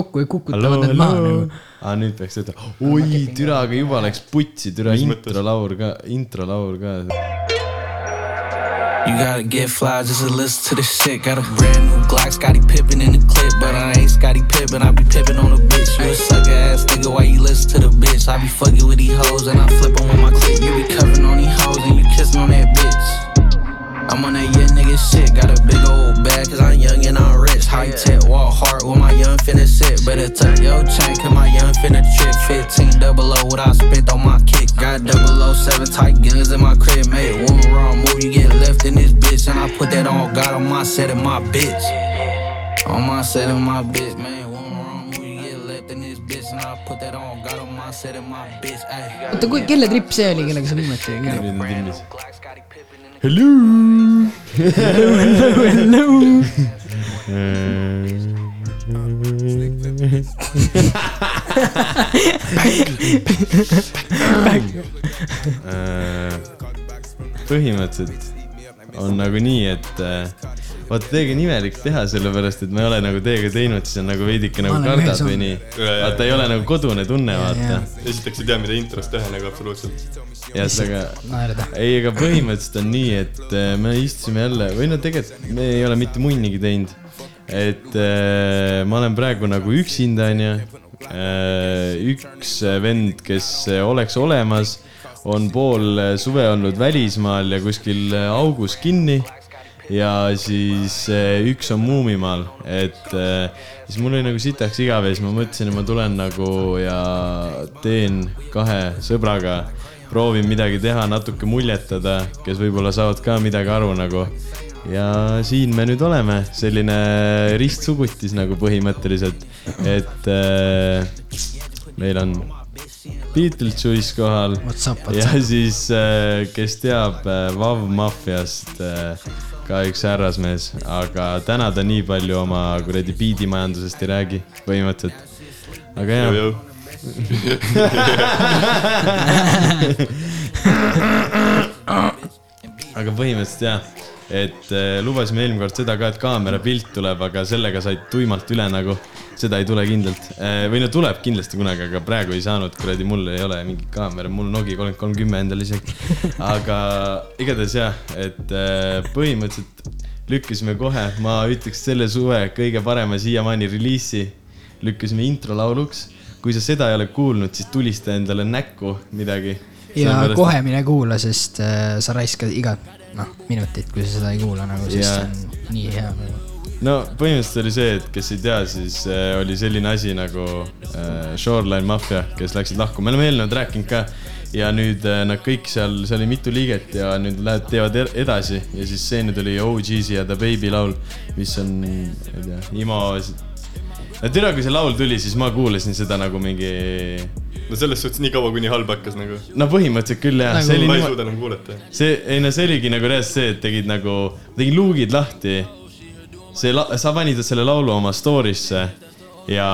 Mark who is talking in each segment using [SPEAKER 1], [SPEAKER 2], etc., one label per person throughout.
[SPEAKER 1] kokku ja kukutavad need maha nagu.
[SPEAKER 2] aa, nüüd peaks ütlema, oi, türa, aga juba läks putsi, türa
[SPEAKER 3] Mis mõttes?
[SPEAKER 2] introlaul ka, introlaul ka.
[SPEAKER 4] You gotta get fly just to listen to this shit. Got a brand new Glock, Scotty Pippen in the clip, but I ain't Scotty Pippen. I be pippin' on a bitch. You a sucker ass nigga, why you listen to the bitch? I be fucking with these hoes and I flip 'em with my clip. You be covering on these hoes and you kissing on that bitch. I'm on that young nigga shit. Got a big old bag cause I'm young and I'm rich. High tech, walk hard with my young finna sit. Better tuck your chain cause my young finna trip. 15 double O what I spent on my kick. Got 007 tight guns in my crib. Made one wrong move, you get left in this bitch. And I put that on God on my set and my bitch. On my set and my bitch, man. One wrong move, you get left in this bitch. And I put that on God on my set and my bitch.
[SPEAKER 1] Oota, kui, kelle tripp see oli, kellega sa viimati
[SPEAKER 2] nüüd on timmis.
[SPEAKER 4] Glock, Scotty Pippen in the
[SPEAKER 2] Hello. Äh, põhimõtteliselt on nagu nii, et äh, vaata teiega on imelik teha, sellepärast et ma ei ole nagu teiega teinud, siis on nagu veidike nagu kardad või nii. vaata ei ole nagu kodune tunne, vaata.
[SPEAKER 3] esiteks ei tea, mida intros teha nagu absoluutselt.
[SPEAKER 2] ja et aga ei, aga põhimõtteliselt on nii, et äh, me istusime jälle või no tegelikult me ei ole mitte munnigi teinud. et äh, ma olen praegu nagu üksinda, onju. üks vend, kes äh, oleks olemas, on pool äh, suve olnud välismaal ja kuskil äh, augus kinni. ja siis äh, üks on Muumimaal, et siis mul oli nagu sitaks igav ja siis ma mõtlesin, et ma tulen nagu ja teen kahe sõbraga proovin midagi teha, natuke muljetada, kes võib-olla saavad ka midagi aru nagu. ja siin me nüüd oleme, selline ristsugutis nagu põhimõtteliselt, et äh, meil on Kohal.
[SPEAKER 1] What's up, what's
[SPEAKER 2] ja
[SPEAKER 1] up?
[SPEAKER 2] siis, kes teab äh, Vav Mafiast, ka üks härrasmees, aga täna ta nii palju oma kuradi biidimajandusest ei räägi, põhimõtteliselt. aga jah, aga põhimõtteliselt jah, et äh, lubasime eelmine kord seda ka, et kaamera pilt tuleb, aga sellega said tuimalt üle nagu. seda ei tule kindlalt äh, või no tuleb kindlasti kunagi, aga praegu ei saanud, kuradi, mul ei ole mingit kaamera, mul Nokia kolmkümmend kolm kümme endal isegi. aga igatahes jah, et äh, põhimõtteliselt lükkasime kohe, ma ütleks selle suve kõige parema siiamaani reliisi, lükkasime intro lauluks. kui sa seda ei ole kuulnud, siis tulista endale näkku midagi.
[SPEAKER 1] ja kohe mine kuula, sest sa raiskad igat, noh, minutit, kui sa seda ei kuula nagu, sest
[SPEAKER 2] Jaa.
[SPEAKER 1] see on nii hea nagu.
[SPEAKER 2] no põhimõtteliselt oli see, et kes ei tea, siis äh, oli selline asi nagu äh, Shoreline Mafia, kes läksid lahku, me oleme eelnevalt rääkinud ka. ja nüüd äh, nad kõik seal, seal oli mitu liiget ja nüüd lähevad, teevad er- edasi ja siis see nüüd oli OG-si ja The Baby laul, mis on, ma ei tea, Imo. no tere, kui see laul tuli, siis ma kuulasin seda nagu mingi,
[SPEAKER 3] no selles suhtes nii kaua, kuni halb hakkas nagu.
[SPEAKER 2] no põhimõtteliselt küll jah
[SPEAKER 1] Nagu-
[SPEAKER 3] ma ei
[SPEAKER 2] niimoodi
[SPEAKER 3] suuda enam kuulata.
[SPEAKER 2] see, ei no see oligi nagu reaalselt see, et tegid nagu, tegin luugid lahti. see, sa panid selle laulu oma story'sse ja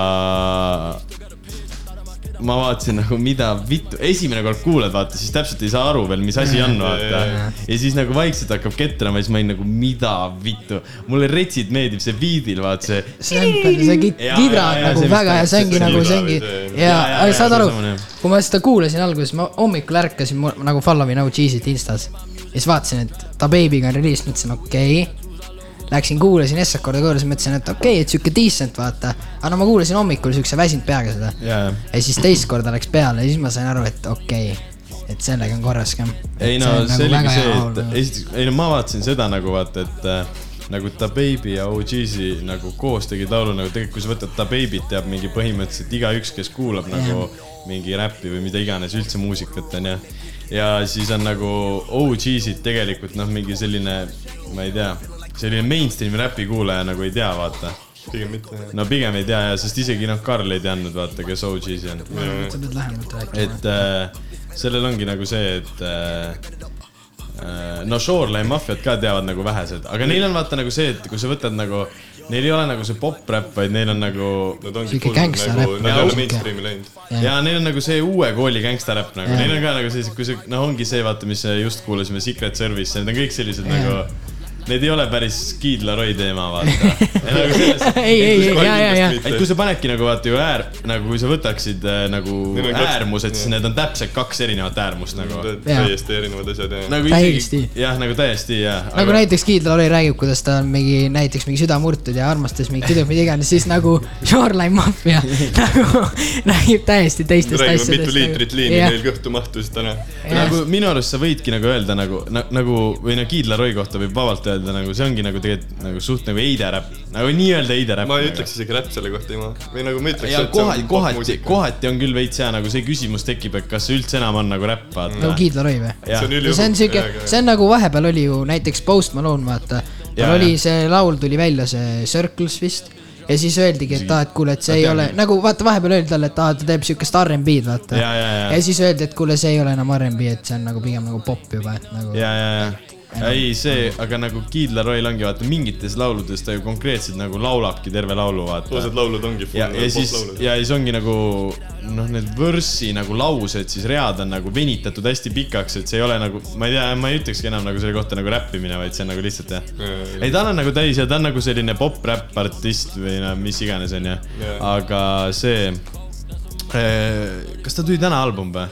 [SPEAKER 2] ma vaatasin nagu mida vittu, esimene kord kuulad, vaata, siis täpselt ei saa aru veel, mis asi on, vaata. ja siis nagu vaikselt hakkab ketrama siis ma olin nagu mida vittu. mulle retsid meeldib see beat'il, vaata see.
[SPEAKER 1] see on, see
[SPEAKER 2] Jaa,
[SPEAKER 1] kidra
[SPEAKER 2] jaa,
[SPEAKER 1] on nagu
[SPEAKER 2] see,
[SPEAKER 1] väga hea, see ongi
[SPEAKER 3] see
[SPEAKER 1] nagu, see ongi
[SPEAKER 3] see-
[SPEAKER 1] ja aga saad aru kui ma seda kuulasin alguses, ma hommikul ärkasin nagu follow me no cheese'it instas. ja siis vaatasin, et ta Baby'ga on reliis, mõtlesin okei okay.. Läksin kuulasin Essa korda korda, siis mõtlesin, et okei okay,, et sihuke decent vaata. aga no ma kuulasin hommikul siukse väsinud peaga seda.
[SPEAKER 2] jaa,
[SPEAKER 1] ja siis teist korda läks peale ja siis ma sain aru, et okei okay,, et sellega on korras ka.
[SPEAKER 2] ei no
[SPEAKER 1] nagu
[SPEAKER 2] see oligi see, et esiteks, ei no ma vaatasin seda nagu vaata, et äh, nagu Da Baby ja OG-si nagu koos tegid laulu nagu tegelikult, kui sa võtad Da Baby't teab mingi põhimõtteliselt igaüks, kes kuulab nagu mingi räppi või mida iganes üldse muusikat onju. ja siis on nagu OG-sid tegelikult noh, mingi selline, ma ei tea, selline mainstream'i räpi kuulaja nagu ei tea, vaata.
[SPEAKER 3] pigem mitte.
[SPEAKER 2] no pigem ei tea ja, sest isegi noh, Karl ei teadnud, vaata, kes OG-si on
[SPEAKER 1] sa pead lähemalt rääkima.
[SPEAKER 2] et äh, sellel ongi nagu see, et äh, äh, no Shoreline Mafiat ka teavad nagu vähesed, aga neil on vaata nagu see, et kui sa võtad nagu, neil ei ole nagu see pop-räpp, vaid neil on nagu
[SPEAKER 3] Nad ongi
[SPEAKER 1] gangsta
[SPEAKER 3] nagu, nad ei ole mainstream'i läinud.
[SPEAKER 2] ja neil on nagu see uue kooli gängstaräpp nagu, neil on ka nagu sellised, kui see, noh, ongi see, vaata, mis just kuulasime, Secret Service, need on kõik sellised
[SPEAKER 1] Jaa.
[SPEAKER 2] nagu need ei ole päris Kid Laroi teema, vaata. nagu selles,
[SPEAKER 1] ei, ei, ei, ja, ja, ja.
[SPEAKER 2] et kui sa panedki nagu vaata ju äär, nagu kui sa võtaksid äh, nagu äärmused, siis
[SPEAKER 3] jah.
[SPEAKER 2] need on täpselt kaks erinevat äärmust nagu.
[SPEAKER 3] täiesti erinevad asjad ja.
[SPEAKER 2] nagu
[SPEAKER 1] Täiesti.
[SPEAKER 2] isegi, jah, nagu täiesti jah.
[SPEAKER 1] nagu näiteks Kid Laroi räägib, kuidas ta on mingi, näiteks mingi süda murtud ja armastas mingit tüdrukut, mida iganes, siis nagu Shoreline Mafia nagu räägib täiesti teistest
[SPEAKER 3] räägime,
[SPEAKER 1] asjadest.
[SPEAKER 3] mitu liitrit liini
[SPEAKER 1] jah,
[SPEAKER 3] neil kõhtu mahtus täna.
[SPEAKER 2] nagu minu arust sa võidki nagu öelda nagu, nagu või no Kid Laroi kohta võib vabalt öelda nagu see ongi nagu tegelikult nagu suht nagu eideräpp, nagu nii-öelda eideräpp.
[SPEAKER 3] ma ei ütleks isegi räpp selle kohta ima, või nagu ma ütleks.
[SPEAKER 2] ja kohati, kohati, kohati on küll veits hea, nagu see küsimus tekib, et kas see üldse enam on nagu räpp,
[SPEAKER 1] nagu
[SPEAKER 2] vaata.
[SPEAKER 1] Kid Laroi või?
[SPEAKER 2] jah
[SPEAKER 3] see on,
[SPEAKER 1] siuke, see on nagu vahepeal oli ju näiteks Post Malone, vaata. tal oli see laul tuli välja, see Circles vist. ja siis öeldigi, et aa, et kuule, et see ei ole nagu vaata, vahepeal öeldi talle, et aa, ta teeb siukest R'n'B-d, vaata.
[SPEAKER 2] ja, ja, ja
[SPEAKER 1] ja, siis öeldi, et kuule, see ei ole enam R'n'B, et see on nagu pigem nagu pop juba, et nagu.
[SPEAKER 2] ja, ja, ja ei, see, aga nagu Kid Laroil ongi vaata mingites lauludes ta ju konkreetselt nagu laulabki terve laulu, vaata
[SPEAKER 3] osad. laulud ongi.
[SPEAKER 2] ja, ja siis, ja siis ongi nagu noh, need võrssi nagu laused, siis read on nagu venitatud hästi pikaks, et see ei ole nagu, ma ei tea, ma ei ütlekski enam nagu selle kohta nagu räppimine, vaid see on nagu lihtsalt jah. ei, ta on nagu täis ja ta on nagu selline pop-räpp artist või no mis iganes, onju. Aga see, kas ta tuli täna album või?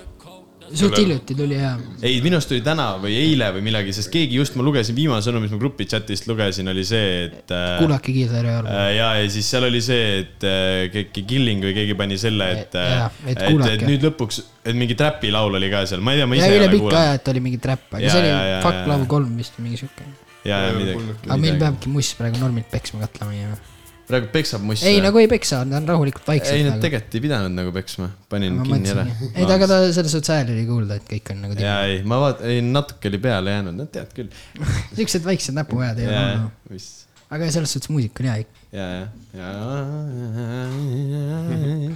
[SPEAKER 1] Suht hiljuti tuli ja.
[SPEAKER 2] ei, minu arust tuli täna või eile või millalgi, sest keegi just, ma lugesin viimase sõnumi, mis ma grupi chat'ist lugesin, oli see, et äh,
[SPEAKER 1] kuulake Laroi albumit.
[SPEAKER 2] Äh, ja, ja siis seal oli see, et äh, keegi Killing või keegi pani selle, et,
[SPEAKER 1] Jaa, et
[SPEAKER 2] et, et, nüüd lõpuks, et mingi trapi laul oli ka seal, ma ei tea, ma
[SPEAKER 1] ja
[SPEAKER 2] ise ei
[SPEAKER 1] üle
[SPEAKER 2] ole
[SPEAKER 1] pika
[SPEAKER 2] kuulanud.
[SPEAKER 1] aja, et oli mingi trap, aga
[SPEAKER 2] Jaa,
[SPEAKER 1] see oli
[SPEAKER 2] jaa, jaa,
[SPEAKER 1] Fuck
[SPEAKER 2] jaa.
[SPEAKER 1] Love kolm vist või mingi siuke.
[SPEAKER 2] ja, ja midagi.
[SPEAKER 1] aga meil. peabki muss praegu normilt peksma katlama minema.
[SPEAKER 2] Praegu peksab muss.
[SPEAKER 1] ei, nagu ei peksa, ta on rahulikult vaikselt
[SPEAKER 2] ei, nad
[SPEAKER 1] nagu.
[SPEAKER 2] tegelikult ei pidanud nagu peksma, panin
[SPEAKER 1] ma
[SPEAKER 2] kinni ära
[SPEAKER 1] ei, aga ta selles suhtes hääl oli kuulda, et kõik on nagu
[SPEAKER 2] ja ei, ma vaatan, ei natuke oli peale jäänud, no tead küll.
[SPEAKER 1] siuksed väiksed näpuajad ei ole
[SPEAKER 2] ja mis,
[SPEAKER 1] aga selles suhtes muusika oli hea ikka.
[SPEAKER 2] ja, ja,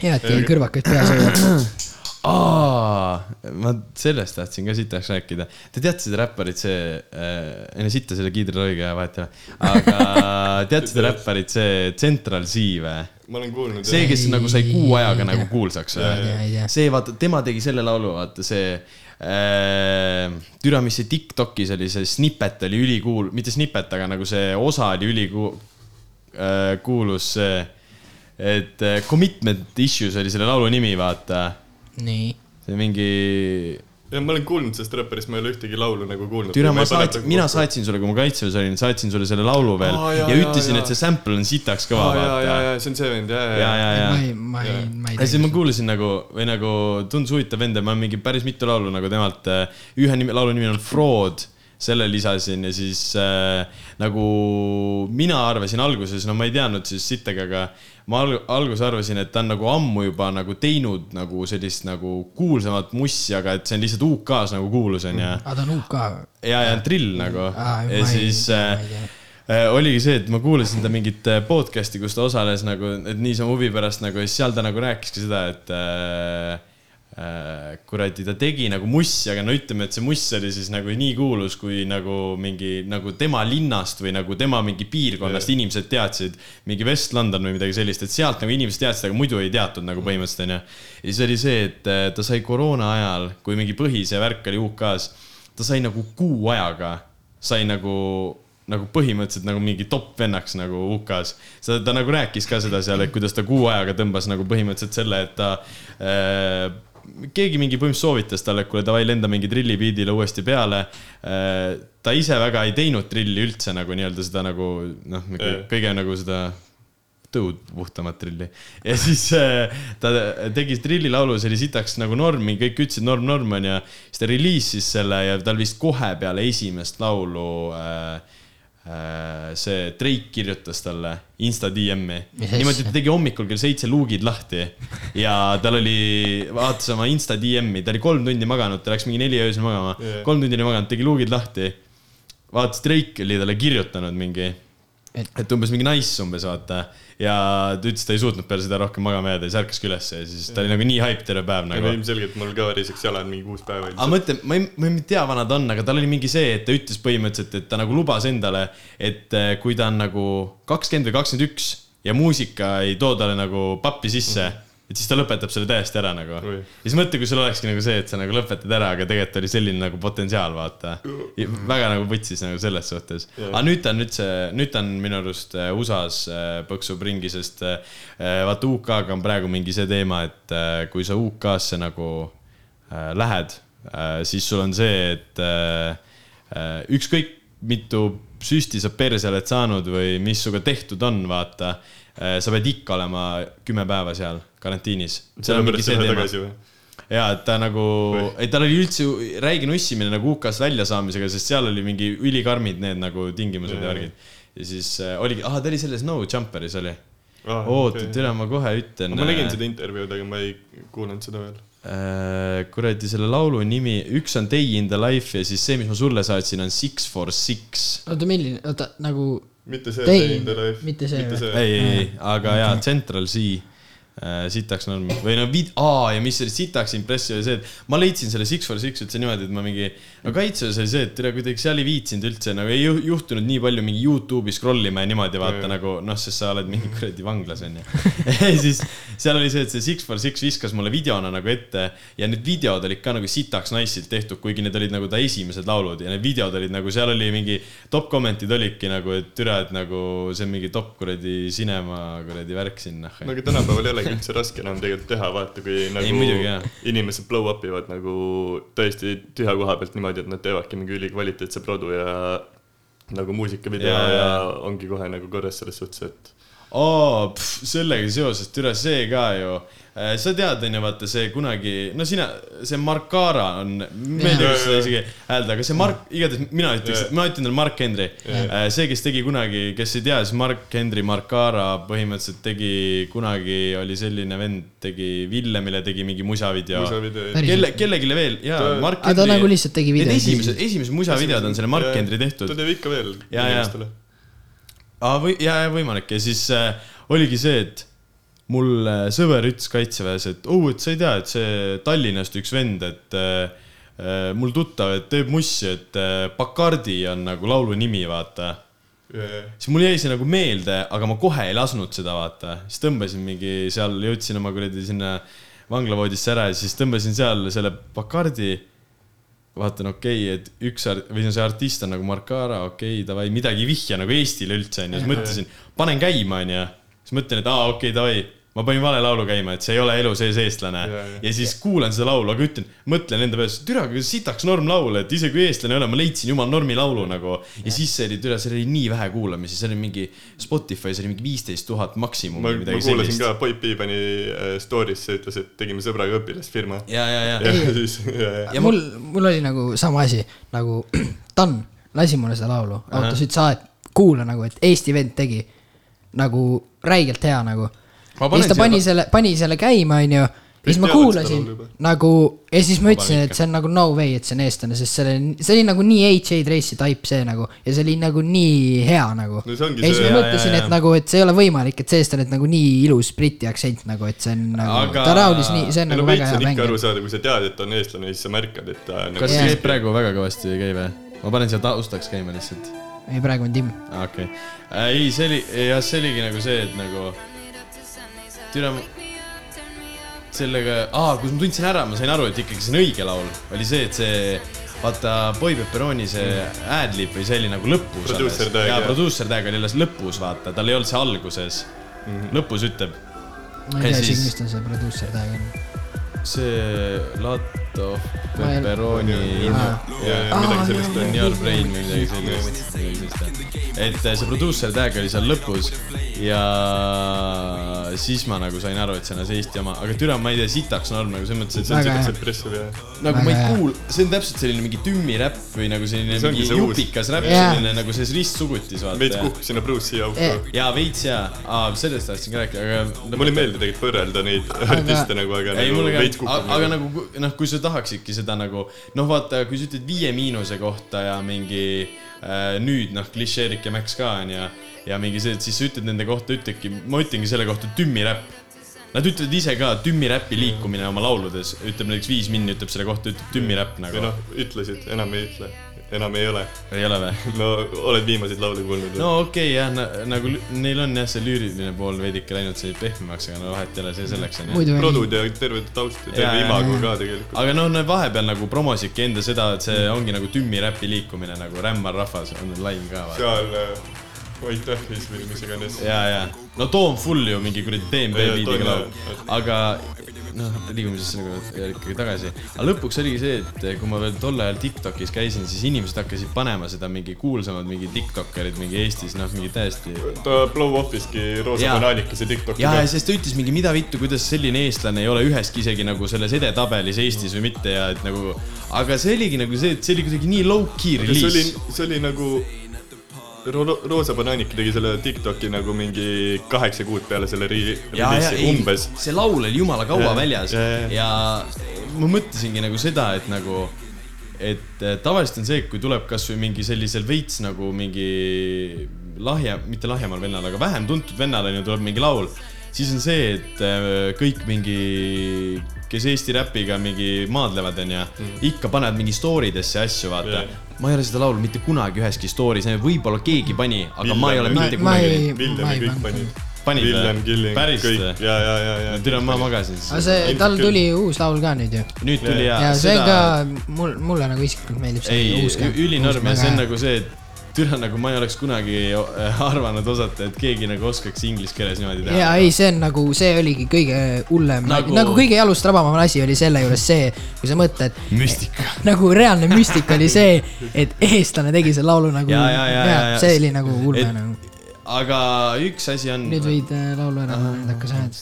[SPEAKER 1] hea, et teil kõrvakaid peas hoiab.
[SPEAKER 2] aa, ma sellest tahtsin ka sitaks rääkida. Te teate seda räpparit, see äh,, enne sitta selle kiidriloiga vahet ei ole, aga teate seda räpparit, see Central C või?
[SPEAKER 3] ma olen kuulnud.
[SPEAKER 2] see, kes nagu sai kuu ajaga
[SPEAKER 1] Ei
[SPEAKER 2] nagu kuulsaks
[SPEAKER 1] Ei tea, ei tea.
[SPEAKER 2] see vaata, tema tegi selle laulu, vaata see äh,. türa, mis see Tiktokis oli, see snippet oli ülikuul, mitte snippet, aga nagu see osa oli ülikuul äh,, kuulus see, et äh, commitment issues oli selle laulu nimi, vaata.
[SPEAKER 1] nii.
[SPEAKER 2] see mingi
[SPEAKER 3] ja ma olen kuulnud sellest räpparist, ma ei ole ühtegi laulu nagu kuulnud.
[SPEAKER 2] türa, ma saatsin, mina saatsin sulle, kui ma kaitseväes olin, saatsin sulle selle laulu veel
[SPEAKER 3] Aa,
[SPEAKER 2] ja, ja ütlesin, et see sample on sitaks kõva,
[SPEAKER 3] ja, ja, ja see on see vend, ja,
[SPEAKER 2] ja,
[SPEAKER 3] ja,
[SPEAKER 2] ja, ja
[SPEAKER 1] ma. ei, ma ei, ma ei
[SPEAKER 2] ja siis ma
[SPEAKER 1] tea.
[SPEAKER 2] kuulasin nagu või nagu tundus huvitav vend ja ma mingi päris mitu laulu nagu temalt, ühe nimi, laulu nimi on Fraud, selle lisasin ja siis äh, nagu mina arvasin alguses, no ma ei teadnud siis sittagi, aga ma al alguses arvasin, et ta on nagu ammu juba nagu teinud nagu sellist nagu kuulsamat mussi, aga et see on lihtsalt UK-s nagu kuulus on ja,
[SPEAKER 1] aga ta on UK.
[SPEAKER 2] ja, ja drill nagu
[SPEAKER 1] Aa, ma
[SPEAKER 2] ja siis äh,
[SPEAKER 1] ei tea.
[SPEAKER 2] äh, oligi see, et ma kuulasin ta mingit äh, podcast'i, kus ta osales nagu, et niisama huvi pärast nagu ja siis seal ta nagu rääkiski seda, et äh, äh, kuradi, ta tegi nagu mussi, aga no ütleme, et see muss oli siis nagu nii kuulus, kui nagu mingi nagu tema linnast või nagu tema mingi piirkonnast yeah. inimesed teadsid, mingi West London või midagi sellist, et sealt nagu inimesed teadsid, aga muidu ei teatud nagu põhimõtteliselt onju. ja siis oli see, et äh, ta sai koroona ajal, kui mingi põhise värk oli UK-s, ta sai nagu kuu ajaga, sai nagu nagu põhimõtteliselt nagu mingi top vennaks nagu UK-s. ta, ta nagu rääkis ka seda seal, et kuidas ta kuu ajaga tõmbas nagu põhimõtteliselt selle, et ta äh, keegi mingi põhimõtteliselt soovitas talle, et kuule davai, lenda mingi trillibiidile uuesti peale äh,. ta ise väga ei teinud trilli üldse nagu nii-öelda seda nagu noh,
[SPEAKER 3] Jaa.
[SPEAKER 2] kõige nagu seda tõud puhtamat trilli ja siis äh, ta tegi trillilaulu, see oli sitaks nagu normi, kõik ütlesid norm, norm on ja siis ta reliisis selle ja tal vist kohe peale esimest laulu äh, see Drake kirjutas talle Insta DM-i
[SPEAKER 1] Mis
[SPEAKER 2] niimoodi, ta tegi hommikul kell seitse luugid lahti ja tal oli, vaatas oma Insta DM-i, ta oli kolm tundi maganud, ta läks mingi neli öösel magama yeah., kolm tundi oli maganud, tegi luugid lahti. vaatas, Drake oli talle kirjutanud mingi
[SPEAKER 1] Et-
[SPEAKER 2] et umbes mingi nice umbes vaata ja ta ütles, ta ei suutnud peale seda rohkem magama jääda ja siis ärkaski ülesse ja siis ta oli nagu nii hype terve päev nagu.
[SPEAKER 3] ilmselgelt mul ka väriseks jalad mingi kuus päeva
[SPEAKER 2] aga ma ütlen, ma ei, ma ei tea, vana ta on, aga tal oli mingi see, et ta ütles põhimõtteliselt, et ta nagu lubas endale, et eh, kui ta on nagu kakskümmend või kakskümmend üks ja muusika ei too talle nagu pappi sisse, et siis ta lõpetab selle täiesti ära nagu. Ja siis mõtle, kui sul olekski nagu see, et sa nagu lõpetad ära, aga tegelikult oli selline nagu potentsiaal, vaata. väga nagu võtsis nagu selles suhtes. Aga nüüd ta on üldse, nüüd ta on minu arust äh, USA-s äh, põksub ringi, sest äh, vaata UK-ga on praegu mingi see teema, et kui sa UK-sse nagu äh, lähed, siis sul on see, et ükskõik mitu süsti sa perse oled saanud või mis sinuga tehtud on, vaata. sa pead ikka olema kümme päeva seal karantiinis. ja et ta nagu et tal oli üldse räige nussimine nagu UK-st väljasaamisega, sest seal oli mingi ülikarmid need nagu tingimused ja värgid. ja siis äh, oligi, ah ta oli selles No Jumperis oli.
[SPEAKER 3] Ah,
[SPEAKER 2] oota
[SPEAKER 3] okei.,
[SPEAKER 2] tere, ma kohe ütlen.
[SPEAKER 3] ma nägin seda intervjuud, aga ma ei kuulanud seda veel.
[SPEAKER 2] äh, kuradi selle laulu nimi, üks on Day in the life ja siis see, mis ma sulle saatsin, on Six for Six.
[SPEAKER 1] oota, milline, oota nagu,
[SPEAKER 3] mitte see
[SPEAKER 1] Day in-
[SPEAKER 3] the Life.
[SPEAKER 1] mitte see
[SPEAKER 2] ei, ei, ei, aga jaa, Central C äh, sitaks norm või no vid-, aa ja mis oli sitaks impressi oli see, et ma leidsin selle Six for Six üldse niimoodi, et ma mingi, no kaitseväes oli see, et tere, kuidagi seal ei viitsinud üldse nagu ei ju- juhtunud nii palju mingi Youtube'i scroll ima ja niimoodi vaata
[SPEAKER 3] Jaa.
[SPEAKER 2] nagu noh, sest sa oled mingi kuradi vanglas onju. ja siis seal oli see, et see Six for Six viskas mulle videona nagu ette ja need videod olid ka nagu sitaks nice'ilt tehtud, kuigi need olid nagu ta esimesed laulud ja need videod olid nagu seal oli mingi top comment'id olidki nagu, et türa, et nagu see on mingi top kuradi cinema kuradi värk siin noh.
[SPEAKER 3] no aga tänapäeval ei olegi üldse raske enam tegelikult teha, vaata kui nagu
[SPEAKER 2] muidugi, jah.
[SPEAKER 3] inimesed blow up ivad nagu tõesti tühja koha pealt niimoodi, et nad teevadki mingi ülikvaliteetse produ ja nagu muusikavideo ja, ja
[SPEAKER 2] jaa.
[SPEAKER 3] ongi kohe nagu korras selles suhtes, et
[SPEAKER 2] aa, sellega seoses, türa see ka ju. Sa tead, onju, vaata see kunagi, no sina, see Markara on, ma ei tea, kas seda isegi häälda, aga see Mark, igatahes mina ütleks
[SPEAKER 3] Jaa.,
[SPEAKER 2] ma ütlen talle Mark Henry. see, kes tegi kunagi, kes ei tea, siis Mark Henry Markara põhimõtteliselt tegi kunagi, oli selline vend, tegi Villemile tegi mingi musavideo.
[SPEAKER 1] Päris-
[SPEAKER 2] kelle, kellelegi veel, jaa
[SPEAKER 3] Ta-,
[SPEAKER 2] Mark
[SPEAKER 1] Aga ta nagu lihtsalt tegi videoid
[SPEAKER 2] esimesed, esimesed musavideod on selle Mark Henry tehtud
[SPEAKER 3] ta. teeb ikka veel
[SPEAKER 2] Jaa, jaa.
[SPEAKER 3] inimestele.
[SPEAKER 2] aa, või, ja, ja võimalik ja siis äh, oligi see, et mul äh, sõber ütles kaitseväes, et oh, et sa ei tea, et see Tallinnast üks vend, et äh, äh, mul tuttav, et teeb mussi, et äh, Bacardi on nagu laulu nimi, vaata. siis mul jäi see nagu meelde, aga ma kohe ei lasknud seda vaata, siis tõmbasin mingi seal, jõudsin oma kuradi sinna vanglavoodisse ära ja siis tõmbasin seal selle Bacardi. Vaatan, okei okay,, et üks art- või no see artist on nagu Markara, okei okay,, davai, midagi vihja nagu Eestile üldse onju, siis mõtlesin, panen käima onju. siis mõtlen, et aa, okei okay,, davai, ma panin vale laulu käima, et see ei ole elu sees eestlane
[SPEAKER 3] Jaa, jaa.
[SPEAKER 2] ja siis kuulan seda laulu, aga ütlen, mõtlen enda peas, türa, kui sitaks norm laul, et isegi kui eestlane ei ole, ma leidsin jumal normi laulu nagu. ja siis see oli, türa, seal oli nii vähe kuulamisi, see oli mingi Spotify's oli mingi viisteist tuhat maksimum
[SPEAKER 3] ma, ma kuulasin
[SPEAKER 2] sellist.
[SPEAKER 3] ka, Boy P pani äh, story'sse, ütles, et tegime sõbraga õpilasfirma.
[SPEAKER 2] ja, ja, ja,
[SPEAKER 3] ja
[SPEAKER 1] Ei.
[SPEAKER 3] siis, ja, ja.
[SPEAKER 2] Ja
[SPEAKER 1] mul, mul oli nagu sama asi nagu Dan lasi mulle seda laulu, autos ütles, et kuula nagu, et Eesti vend tegi nagu räigelt hea nagu.
[SPEAKER 2] Ma
[SPEAKER 1] ja siis ta
[SPEAKER 2] siia-
[SPEAKER 1] pani selle, pani selle käima, onju. ja siis ma
[SPEAKER 3] seda
[SPEAKER 1] kuulasin nagu ja siis ma ütlesin, et see on nagu no way, et see on eestlane, sest see oli, see oli nagu nii H.A. Tracy type see nagu ja see oli nagu nii hea nagu.
[SPEAKER 3] No
[SPEAKER 1] ja siis ma mõtlesin, et nagu, et see ei ole võimalik, et see eestlane, et nagu nii ilus briti aktsent nagu, et see on nagu
[SPEAKER 2] Aga-,
[SPEAKER 1] ta laulis nii, see on
[SPEAKER 3] no
[SPEAKER 1] nagu väga hea
[SPEAKER 3] on ikka
[SPEAKER 1] mäng
[SPEAKER 3] aru. saada, kui sa tead, et on eestlane, siis sa märkad, et ta nagu
[SPEAKER 2] kas see käib praegu väga kõvasti ei käi või? ma panen siia taustaks käima lihtsalt
[SPEAKER 1] ei, praegu on Tim.
[SPEAKER 2] aa, okei okay.. ei, see oli, jah, see oligi nagu see, et nagu türa, sellega, aa, kus ma tundsin ära, ma sain aru, et ikkagi see on õige laul, oli see, et see vaata, Boy Pepperoni see ad-lib või see oli nagu lõpus.
[SPEAKER 3] Jah.
[SPEAKER 2] producer tag oli alles lõpus, vaata, tal ei olnud see alguses mm. -hmm. lõpus ütleb
[SPEAKER 1] ma
[SPEAKER 2] Ja
[SPEAKER 1] ei tea
[SPEAKER 2] siis-
[SPEAKER 1] isegi, mis ta see produusser tag on.
[SPEAKER 2] see Lato
[SPEAKER 1] Ei-
[SPEAKER 2] Pepperoni
[SPEAKER 1] Aa.
[SPEAKER 3] ja midagi sellist on.
[SPEAKER 2] your brain või midagi sellist. et äh, see produusser tag oli seal lõpus ja siis ma nagu sain aru, et see on see Eesti oma, aga türa, ma ei tea, sitaks norm nagu selles mõttes, et
[SPEAKER 3] see on siuke depressive ja.
[SPEAKER 2] nagu ma ei kuul-, see on täpselt selline mingi tümmiräpp või nagu selline mingi jupikas räpp, selline nagu see ristsugutis
[SPEAKER 3] veits
[SPEAKER 2] vaata.
[SPEAKER 3] kukkus sinna Bruce'i auku
[SPEAKER 2] jaa, veits jaa, aa sellest tahtsin ka rääkida, aga.
[SPEAKER 3] mulle ei meeldi tegelikult võrrelda neid artiste nagu, aga
[SPEAKER 2] ei,
[SPEAKER 3] nagu
[SPEAKER 2] mulle
[SPEAKER 3] veits
[SPEAKER 2] ka, aga nagu noh, kui sa tahaksidki seda nagu noh, vaata, kui sa ütled Viie Miinuse kohta ja mingi äh, nüüd noh, klišeerik ja Max ka onju ja mingi see, et siis sa ütled nende kohta, ütledki, ma ütlengi selle kohta tümmiräpp. Nad ütlevad ise ka tümmiräpi liikumine oma lauludes, ütleb näiteks Viis Minni ütleb selle kohta, ütleb tümmiräpp
[SPEAKER 3] või
[SPEAKER 2] nagu
[SPEAKER 3] noh, ütlesid, enam ei ütle. Enam ei ole.
[SPEAKER 2] ei ole või?
[SPEAKER 3] no oled viimaseid laule kuulnud või?
[SPEAKER 2] no okei okay, jah na,, nagu neil on jah, see lüüriline pool veidike läinud see pehmemaks, aga no vahet ei ole, see selleks on ju.
[SPEAKER 3] produd ja terve taust ja terve imago ka tegelikult.
[SPEAKER 2] aga noh, nad vahepeal nagu promosidki enda seda, et see ongi nagu tümmi räpi liikumine nagu Rämmar rahvas on laim ka
[SPEAKER 3] seal äh, White Death'is või mis iganes.
[SPEAKER 2] ja, ja no Tom Full ju mingi kuradi DMB
[SPEAKER 3] Tom,
[SPEAKER 2] laul aga noh, liigume siis nagu ikkagi tagasi. aga lõpuks oligi see, et kui ma veel tol ajal Tiktokis käisin, siis inimesed hakkasid panema seda mingi kuulsamad mingi Tiktokerid mingi Eestis, noh, mingi täiesti
[SPEAKER 3] ta blow off'iski Roosa banaanikese Tiktoki
[SPEAKER 2] ja, ja sest ta ütles mingi mida vittu, kuidas selline eestlane ei ole üheski isegi nagu selles edetabelis Eestis või mitte ja et nagu, aga see oligi nagu see, et see oli kuidagi nii low-key
[SPEAKER 3] aga see oli
[SPEAKER 2] reliis.,
[SPEAKER 3] see oli nagu Roosa Banaanik tegi selle Tiktoki nagu mingi kaheksa kuud peale selle ri-
[SPEAKER 2] ja, ja
[SPEAKER 3] reliisi
[SPEAKER 2] ei
[SPEAKER 3] umbes.,
[SPEAKER 2] see laul oli jumala kaua
[SPEAKER 3] Ja,
[SPEAKER 2] väljas
[SPEAKER 3] ja, ja.
[SPEAKER 2] ja ma mõtlesingi nagu seda, et nagu, et eh, tavaliselt on see, kui tuleb kasvõi mingi sellisel veits nagu mingi lahja, mitte lahjemal vennal, aga vähem tuntud vennal on ju, tuleb mingi laul, siis on see, et eh, kõik mingi, kes Eesti räpiga mingi maadlevad, onju, ikka panevad mingi story desse asju, vaata
[SPEAKER 3] Jaa.
[SPEAKER 2] Ma ei ole seda laulu mitte kunagi üheski story's, võib-olla keegi pani, aga ma ei ole
[SPEAKER 3] Villem-
[SPEAKER 2] mitte kunagi
[SPEAKER 3] Villem
[SPEAKER 1] ei
[SPEAKER 3] kõik panid.
[SPEAKER 2] Panid või?
[SPEAKER 3] Villem,
[SPEAKER 2] Päris
[SPEAKER 3] kõik
[SPEAKER 2] või?
[SPEAKER 3] ja, ja, ja, ja.
[SPEAKER 2] tere, ma magasin
[SPEAKER 1] aga. see, tal
[SPEAKER 3] küll.
[SPEAKER 1] tuli uus laul ka nüüd ju.
[SPEAKER 2] nüüd tuli ja,
[SPEAKER 1] ja see on
[SPEAKER 2] seda...
[SPEAKER 1] ka, mul, mulle nagu isiklikult meeldib see
[SPEAKER 2] ei
[SPEAKER 1] uus ka.,
[SPEAKER 2] ülinorm ja see on nagu see, et türa nagu ma ei oleks kunagi äh, arvanud osata, et keegi nagu oskaks inglise keeles niimoodi teha.
[SPEAKER 1] ja ei, see on nagu, see oligi kõige hullem
[SPEAKER 2] Nagu-
[SPEAKER 1] nagu..., kõige jalust rabavam asi oli selle juures see, kui sa mõtled,
[SPEAKER 2] müstika.
[SPEAKER 1] nagu reaalne müstika oli see, et eestlane tegi selle laulu nagu,
[SPEAKER 2] Ja, ja, ja, ja, ja.
[SPEAKER 1] see oli nagu ulme
[SPEAKER 2] Et-
[SPEAKER 1] nagu.
[SPEAKER 2] aga üks asi on.
[SPEAKER 1] nüüd võid äh, laulu ära panna, nüüd hakkas häält.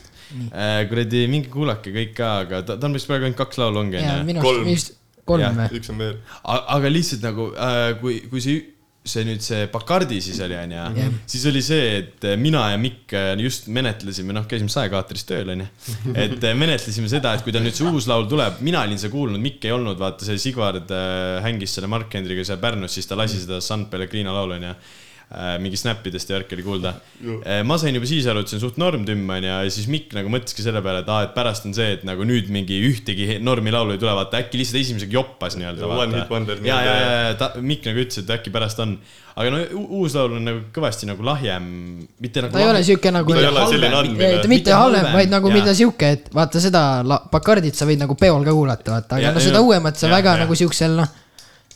[SPEAKER 2] äh,. kuradi, minge kuulake kõik ka, aga ta, ta on vist praegu ainult kaks laulu ongi
[SPEAKER 1] ja
[SPEAKER 2] onju.
[SPEAKER 1] minu
[SPEAKER 3] Kolm.
[SPEAKER 1] kolm või?
[SPEAKER 3] üks on veel.
[SPEAKER 2] aga lihtsalt nagu äh,, kui, kui see, see nüüd see Bacardi siis oli onju
[SPEAKER 1] Jah.
[SPEAKER 2] siis oli see, et mina ja Mikk äh, just menetlesime, noh, käisime saekaatris tööl onju. et äh, menetlesime seda, et kui tal nüüd see uus laul tuleb, mina olin seda kuulnud, Mikk ei olnud, vaata see Sigvard hängis selle Mark Hendriga seal Pärnus, siis ta lasi seda San Pellegrino laulu onju mingi snappidest ja värk oli kuulda. ma sain juba siis aru, et see on suht normtümm onju ja siis Mikk nagu mõtleski selle peale, et aa, et pärast on see, et nagu nüüd mingi ühtegi normi laulu ei tule, vaata äkki lihtsalt esimesega joppas nii-öelda.
[SPEAKER 3] One hit wonder
[SPEAKER 2] ja, ja, ja ta, Mikk nagu ütles, et äkki pärast on. aga no uus laul on nagu kõvasti nagu lahjem, mitte nagu.
[SPEAKER 1] ta ei ole siuke nagu,
[SPEAKER 3] Ta ei ole selline andmine.
[SPEAKER 1] mitte, mitte halvem, vaid nagu mida siuke, et vaata seda Bacardit sa võid nagu peol ka kuulata, vaata, aga
[SPEAKER 2] Ja-
[SPEAKER 1] no seda uuemat sa
[SPEAKER 2] ja-
[SPEAKER 1] väga
[SPEAKER 2] ja.
[SPEAKER 1] nagu siuksel noh.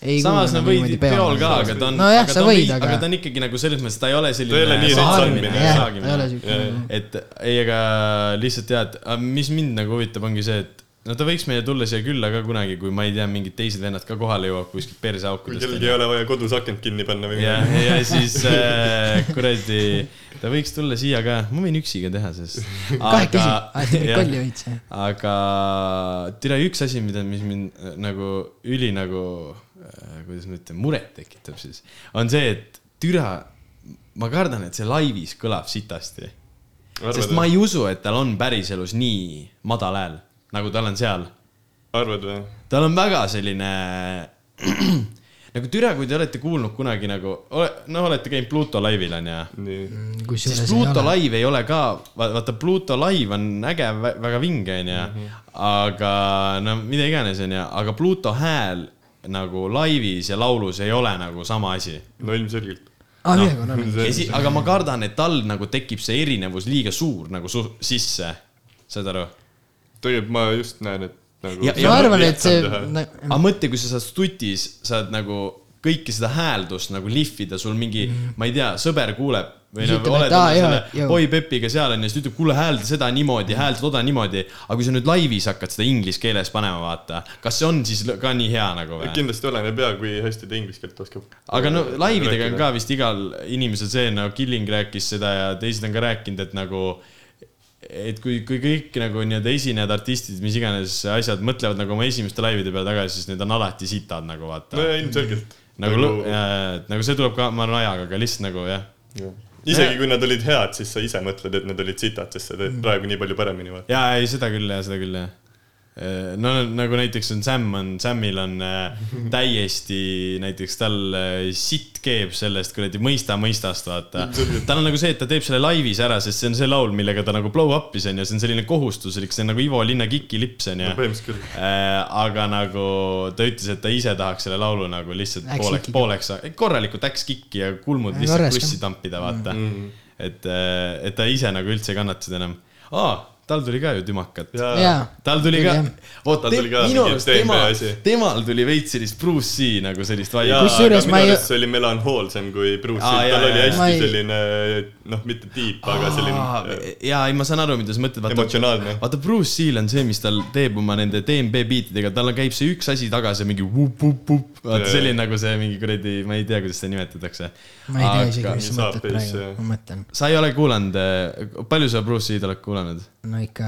[SPEAKER 1] Ei
[SPEAKER 2] samas
[SPEAKER 1] kuula
[SPEAKER 2] no
[SPEAKER 1] nagu
[SPEAKER 2] võid
[SPEAKER 1] niimoodi
[SPEAKER 2] peol ka, aga ta on.
[SPEAKER 1] nojah,
[SPEAKER 2] aga
[SPEAKER 1] sa
[SPEAKER 2] ta on
[SPEAKER 1] võid, aga
[SPEAKER 2] aga ta on ikkagi nagu selles mõttes, ta ei ole selline.
[SPEAKER 3] Ta ei ole nii rets andmine.
[SPEAKER 1] jah,
[SPEAKER 2] saagimine.
[SPEAKER 1] ta ei ole siuke
[SPEAKER 2] et ei, ega lihtsalt tead, mis mind nagu huvitab, ongi see, et no ta võiks meile tulla siia külla ka kunagi, kui ma ei tea, mingid teised vennad ka kohale jõuavad kuskilt
[SPEAKER 3] kui
[SPEAKER 2] perseaukudest.
[SPEAKER 3] kellelgi ei ole vaja kodus akent kinni panna või
[SPEAKER 2] ja,
[SPEAKER 3] midagi.
[SPEAKER 2] ja siis äh, kuradi, ta võiks tulla siia ka, ma võin üksi ka teha, sest.
[SPEAKER 1] kahekesi, kolli veits.
[SPEAKER 2] aga tere, üks asi, mida, mis mind äh, nagu üli nagu, kuidas ma ütlen, muret tekitab siis, on see, et türa, ma kardan, et see laivis kõlab sitasti. sest ma ei usu, et tal on päriselus nii madal hääl, nagu tal on seal.
[SPEAKER 3] arvad või?
[SPEAKER 2] tal on väga selline nagu türa, kui te olete kuulnud kunagi nagu, noh, olete käinud Pluto laivil onju
[SPEAKER 3] nii.
[SPEAKER 2] siis Pluto live ei ole ka, vaata Pluto live on äge, väga vinge onju, aga no mida iganes onju, aga Pluto hääl nagu laivis ja laulus ei ole nagu sama asi.
[SPEAKER 3] no ilmselgelt.
[SPEAKER 1] midagi on olnud.
[SPEAKER 2] ja si-, aga ma kardan, et tal nagu tekib see erinevus liiga suur nagu su sisse, saad aru?
[SPEAKER 3] tegelikult ma just näen, et nagu.
[SPEAKER 2] Ja- ja
[SPEAKER 1] ma arvan, et see,
[SPEAKER 2] aga mõtle, kui sa saad stutis, saad nagu kõike seda hääldust nagu lihvida, sul mingi mm, -hmm. ma ei tea, sõber kuuleb või
[SPEAKER 1] Siis
[SPEAKER 2] no
[SPEAKER 1] ütleb,
[SPEAKER 2] oled oma
[SPEAKER 1] jaa,
[SPEAKER 2] selle oi Pepiga seal onju, siis ta ütleb, kuule häälda seda niimoodi, häälda toda niimoodi. aga kui sa nüüd laivis hakkad seda inglise keeles panema, vaata, kas see on siis ka nii hea nagu või?
[SPEAKER 3] kindlasti oleneb ja, kui hästi ta inglise keelt oskab.
[SPEAKER 2] aga no laividega on ka vist igal inimesel see, no Killing rääkis seda ja teised on ka rääkinud, et nagu et kui, kui kõik nagu nii-öelda esinejad, artistid, mis iganes asjad mõtlevad nagu oma esimeste laivide peale tagasi, siis need on alati sitad nagu vaata
[SPEAKER 3] no. ja ilmselgelt.
[SPEAKER 2] nagu, nagu see tuleb ka, ma arvan, ajaga, aga lihtsalt nagu jah.
[SPEAKER 3] isegi kui nad olid head, siis sa ise mõtled, et nad olid sitad, sest sa teed praegu nii palju paremini,
[SPEAKER 2] ja ei, seda küll jah, seda küll jah. No nagu näiteks on Sam on, Samil on äh, täiesti näiteks tal äh, sitt keeb sellest kuradi mõista mõistast, vaata. tal on nagu see, et ta teeb selle laivis ära, sest see on see laul, millega ta nagu blow up'is on ju, see on selline kohustuslik, see on nagu Ivo Linna Kiki lips on ju. aga nagu ta ütles, et ta ise tahaks selle laulu nagu lihtsalt
[SPEAKER 1] Läks
[SPEAKER 2] pooleks, pooleks, korralikult läks kikki ja kulmud
[SPEAKER 1] Ja
[SPEAKER 2] lihtsalt krussi tampida, vaata. et, et ta ise nagu üldse ei kannata seda enam. aa, tal tuli ka ju tümakat. tal tuli ka vot
[SPEAKER 3] Tal tuli ka
[SPEAKER 2] minu
[SPEAKER 3] mingi
[SPEAKER 2] arust tema
[SPEAKER 3] asi.,
[SPEAKER 2] temal tuli veits sellist Bruce C nagu sellist
[SPEAKER 3] aga
[SPEAKER 1] Kusjuures ma ei-
[SPEAKER 3] see oli melanhoolsem kui Bruce
[SPEAKER 2] jaa,
[SPEAKER 3] tal oli hästi
[SPEAKER 1] ei-
[SPEAKER 3] selline noh, mitte deep, aga selline
[SPEAKER 2] jaa, ei ma saan aru, mida sa mõtled, vaata.
[SPEAKER 3] emotsionaalne.
[SPEAKER 2] vaata, Bruce Seal on see, mis tal teeb oma nende DMB biitidega, tal on- käib see üks asi tagasi, mingi vup-vup-vup, vaata selline nagu see mingi kuradi, ma ei tea, kuidas seda nimetatakse.
[SPEAKER 1] ma ei tea isegi, mis sa mõtled praegu ma mõtlen,
[SPEAKER 2] sa ei ole kuulanud, palju sa Bruce Lee'd oled kuulanud?
[SPEAKER 1] No ikka,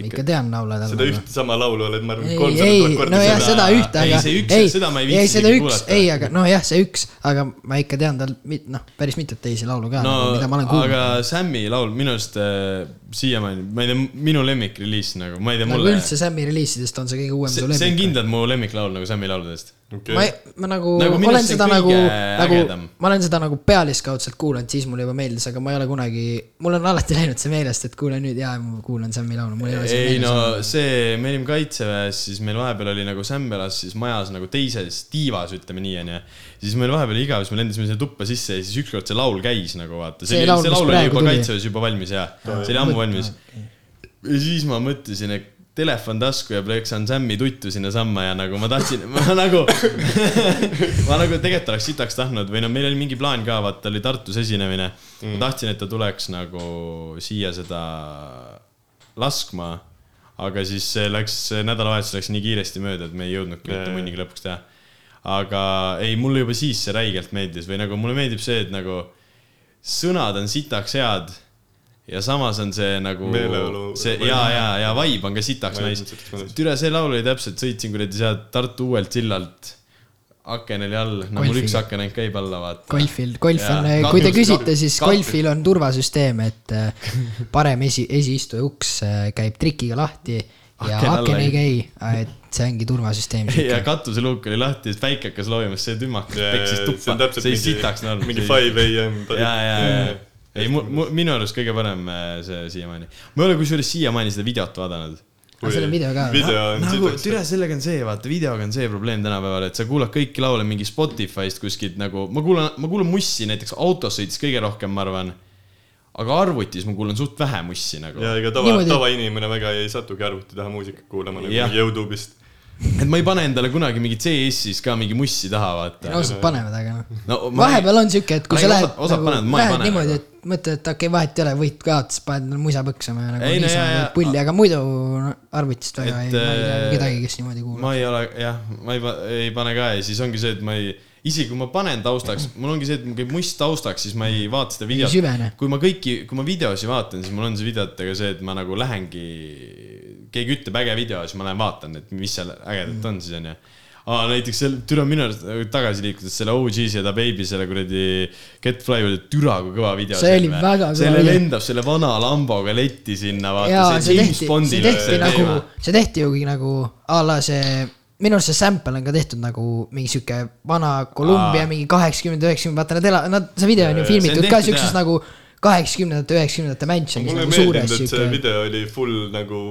[SPEAKER 1] ikka tean laule tal.
[SPEAKER 3] seda ühte sama laulu oled, ma arvan,
[SPEAKER 1] ei,
[SPEAKER 3] kolmsada
[SPEAKER 1] ei
[SPEAKER 3] tuhat, korda
[SPEAKER 1] nojah,
[SPEAKER 3] seda-
[SPEAKER 1] seda ühte,
[SPEAKER 2] Ei,
[SPEAKER 1] aga
[SPEAKER 2] see üks-
[SPEAKER 1] ei,
[SPEAKER 2] seda ma ei
[SPEAKER 1] ei
[SPEAKER 2] viitsi
[SPEAKER 1] seda
[SPEAKER 2] isegi
[SPEAKER 1] üks, ei, aga nojah, see üks, aga ma ikka tean tal mit- noh, päris mitut teisi laulu ka
[SPEAKER 2] no
[SPEAKER 1] no,, mida ma olen kuulnud.
[SPEAKER 2] aga Sam'i laul minu arust äh, siiamaani, ma ei tea, minu lemmikreliis nagu, ma ei tea,
[SPEAKER 1] nagu
[SPEAKER 2] mulle.
[SPEAKER 1] üldse Sam'i reliisidest on see kõige uuem
[SPEAKER 2] see,
[SPEAKER 1] su
[SPEAKER 2] see on
[SPEAKER 1] lemmik.
[SPEAKER 2] kindlalt mu lemmiklaul nagu Sam'i lauludest.
[SPEAKER 3] Okei.
[SPEAKER 1] ma, ma nagu,
[SPEAKER 2] Nagu minu
[SPEAKER 1] olen seda
[SPEAKER 2] on
[SPEAKER 1] nagu nagu ma olen seda nagu pealiskaudselt kuulanud, siis mulle juba meeldis, aga ma ei ole kunagi, mul on alati läinud see meelest, et kuule nüüd jaa, ma kuulan Sam'i laulu, mul ei ole see
[SPEAKER 2] ei no
[SPEAKER 1] olnud.
[SPEAKER 2] see, me olime kaitseväes, siis meil vahepeal oli nagu Sam elas siis majas nagu teises tiivas, ütleme nii, onju. siis meil vahepeal oli igav, siis me lendasime sinna tuppa sisse ja siis ükskord see laul käis nagu vaata. see
[SPEAKER 1] See laul,
[SPEAKER 2] see laul oli juba
[SPEAKER 1] tuli.
[SPEAKER 2] kaitseväes juba valmis ja, see oli ammu valmis. ja siis ma mõtlesin, et telefon tasku ja pleksan Sam'i tuttu sinnasamma ja nagu ma tahtsin, ma nagu, ma nagu tegelikult oleks sitaks tahtnud või no meil oli mingi plaan ka, vaata oli Tartus esinemine mm.. ma tahtsin, et ta tuleks nagu siia seda laskma. aga siis see läks, nädalavahetus läks nii kiiresti mööda, et me ei jõudnudki mitte
[SPEAKER 3] Jaa.
[SPEAKER 2] munnigi lõpuks teha. aga ei, mulle juba siis see räigelt meeldis või nagu mulle meeldib see, et nagu sõnad on sitaks head ja samas on see nagu
[SPEAKER 3] Meeleolu-
[SPEAKER 2] see ja, ja, ja vibe on ka sitaks nice.. türa, see laul oli täpselt, sõitsin kuradi sealt Tartu uuelt sillalt. aken oli all, no mul üks aken ainult käib alla, vaata.
[SPEAKER 1] golfil, golf on, kui te küsite, siis golfil on turvasüsteem, et äh, parem esi, esiistuja uks äh, käib trikiga lahti ja
[SPEAKER 2] Aken
[SPEAKER 1] aken ei käi, et see ongi turvasüsteem.
[SPEAKER 2] ja katuseluuk oli lahti, siis päike hakkas loojumas, see tümakas peksis
[SPEAKER 3] see on
[SPEAKER 2] tuppa,
[SPEAKER 3] täpselt
[SPEAKER 2] see ei
[SPEAKER 3] mingi
[SPEAKER 2] sitaks
[SPEAKER 3] mingi five am.
[SPEAKER 2] ja, ja, ja, ei, minu arust kõige parem äh, see siiamaani. ma ei ole kusjuures siiamaani seda videot vaadanud
[SPEAKER 1] aga seal on video ka.
[SPEAKER 3] video on
[SPEAKER 2] nagu türa, sellega on see, vaata videoga on see probleem tänapäeval, et sa kuulad kõiki laule mingi Spotify'st kuskilt nagu, ma kuulan, ma kuulan mussi näiteks autos sõites kõige rohkem, ma arvan. aga arvutis ma kuulan suht vähe mussi nagu.
[SPEAKER 3] ja ega tava, tavainimene väga ei satugi arvuti taha muusikat kuulama nagu Youtube'ist.
[SPEAKER 2] Et ma ei pane endale kunagi mingi CS-is ka mingi mussi taha, vaata.
[SPEAKER 1] osad panevad, aga noh.
[SPEAKER 2] no ma
[SPEAKER 1] vahepeal on siuke, et kui sa lähed
[SPEAKER 2] osa- osad panevad, ma ei pane
[SPEAKER 1] niimoodi,
[SPEAKER 2] nagu.
[SPEAKER 1] et mõtled, et okei okay,, vahet ei ole, võit kaotas, paned endale musa põksama ja nagu
[SPEAKER 2] Ei, no
[SPEAKER 1] niisama
[SPEAKER 2] jaa.
[SPEAKER 1] teed pulli, aga muidu no, arvutist väga
[SPEAKER 2] Et,
[SPEAKER 1] ei, ma ei tea
[SPEAKER 2] äh,
[SPEAKER 1] kedagi, kes niimoodi kuulab.
[SPEAKER 2] ma ei ole, jah, ma ei, ei pane ka ja siis ongi see, et ma ei, isegi kui ma panen taustaks, mul ongi see, et mul käib must taustaks, siis ma ei vaata seda videot. kui ma kõiki, kui ma videosi vaatan, siis mul on see videotega see, et ma nagu lähengi, keegi ütleb äge video, siis ma lähen vaatan, et mis seal ägedat on siis onju. Aa, näiteks seal, türa minu arust tagasi liikudes selle OG-s ja Da Baby selle kuradi Get Fly oli türa kui kõva video.
[SPEAKER 1] See oli väga kõva
[SPEAKER 2] selle lendab selle vana Lamboga letti sinna, vaata see
[SPEAKER 1] see tehti, see tehti nagu, see tehti ju nagu a la see, minu arust see sample on ka tehtud nagu mingi sihuke vana Kolumbia mingi kaheksakümmend, üheksakümmend, vaata nad ela-, nad, see video on ju
[SPEAKER 2] see on
[SPEAKER 1] filmitud ka siukses nagu kaheksakümnendate, üheksakümnendate mansionis
[SPEAKER 3] mulle
[SPEAKER 1] nagu
[SPEAKER 3] meeldinud, et see video oli full nagu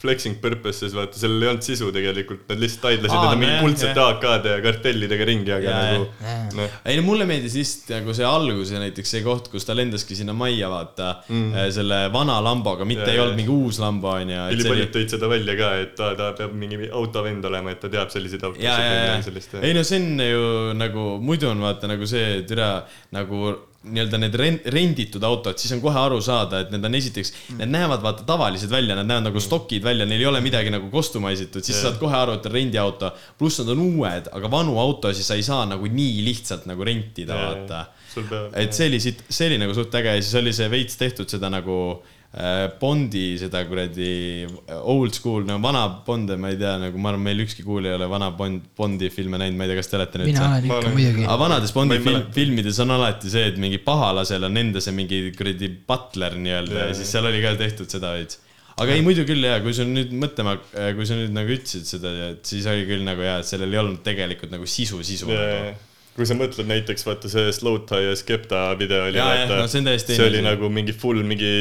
[SPEAKER 3] flexing purposes, vaata, sellel ei olnud sisu tegelikult, nad lihtsalt taidlesid enda mingi kuldsete. AK-de ja kartellidega ringi, aga
[SPEAKER 2] Jaa,
[SPEAKER 3] nagu noh,
[SPEAKER 2] ei no mulle meeldis lihtsalt nagu see algus ja näiteks see koht, kus ta lendaski sinna majja, vaata mm., selle vana Lamboga, mitte
[SPEAKER 3] Jaa,
[SPEAKER 2] ei olnud mingi uus Lambo onju.
[SPEAKER 3] ülipaljud tõid seda välja ka, et ta, ta peab mingi autovend olema, et ta teab selliseid autosid
[SPEAKER 2] ja, ja, ja
[SPEAKER 3] sellist,
[SPEAKER 2] ei no see on ju nagu muidu on vaata nagu see türa nagu nii-öelda need renditud autod, siis on kohe aru saada, et need on esiteks, need näevad vaata tavalised välja, nad näevad nagu stokid välja, neil ei ole midagi nagu kostumaisitud, siis saad kohe aru, et on rendiauto. pluss nad on uued, aga vanu autosid sa ei saa nagu nii lihtsalt nagu rentida, vaata.
[SPEAKER 3] sul peab,
[SPEAKER 2] et see oli siit, see oli nagu suht äge ja siis oli see veits tehtud seda nagu äh, Bondi seda kuradi old school, no vana Bonde, ma ei tea, nagu ma arvan, meil ükski kuulaja ei ole vana Bond, Bondi filme näinud, ma ei tea, kas te olete
[SPEAKER 1] mina olen ikka muidugi.
[SPEAKER 2] aga vanades Bondi film, filmides on alati see, et mingi pahalasel on enda see mingi kuradi butler nii-öelda ja siis seal oli ka tehtud seda veits. aga ei, muidu küll jaa, kui sa nüüd mõtlema, kui sa nüüd nagu ütlesid seda, et siis oli küll nagu jaa, et sellel ei olnud tegelikult nagu sisu, sisu nagu..
[SPEAKER 3] Kui sa mõtled näiteks vaata see Slowtie ja Skepta video oli,
[SPEAKER 2] Jaa, jah, no see
[SPEAKER 3] see oli nagu mingi full mingi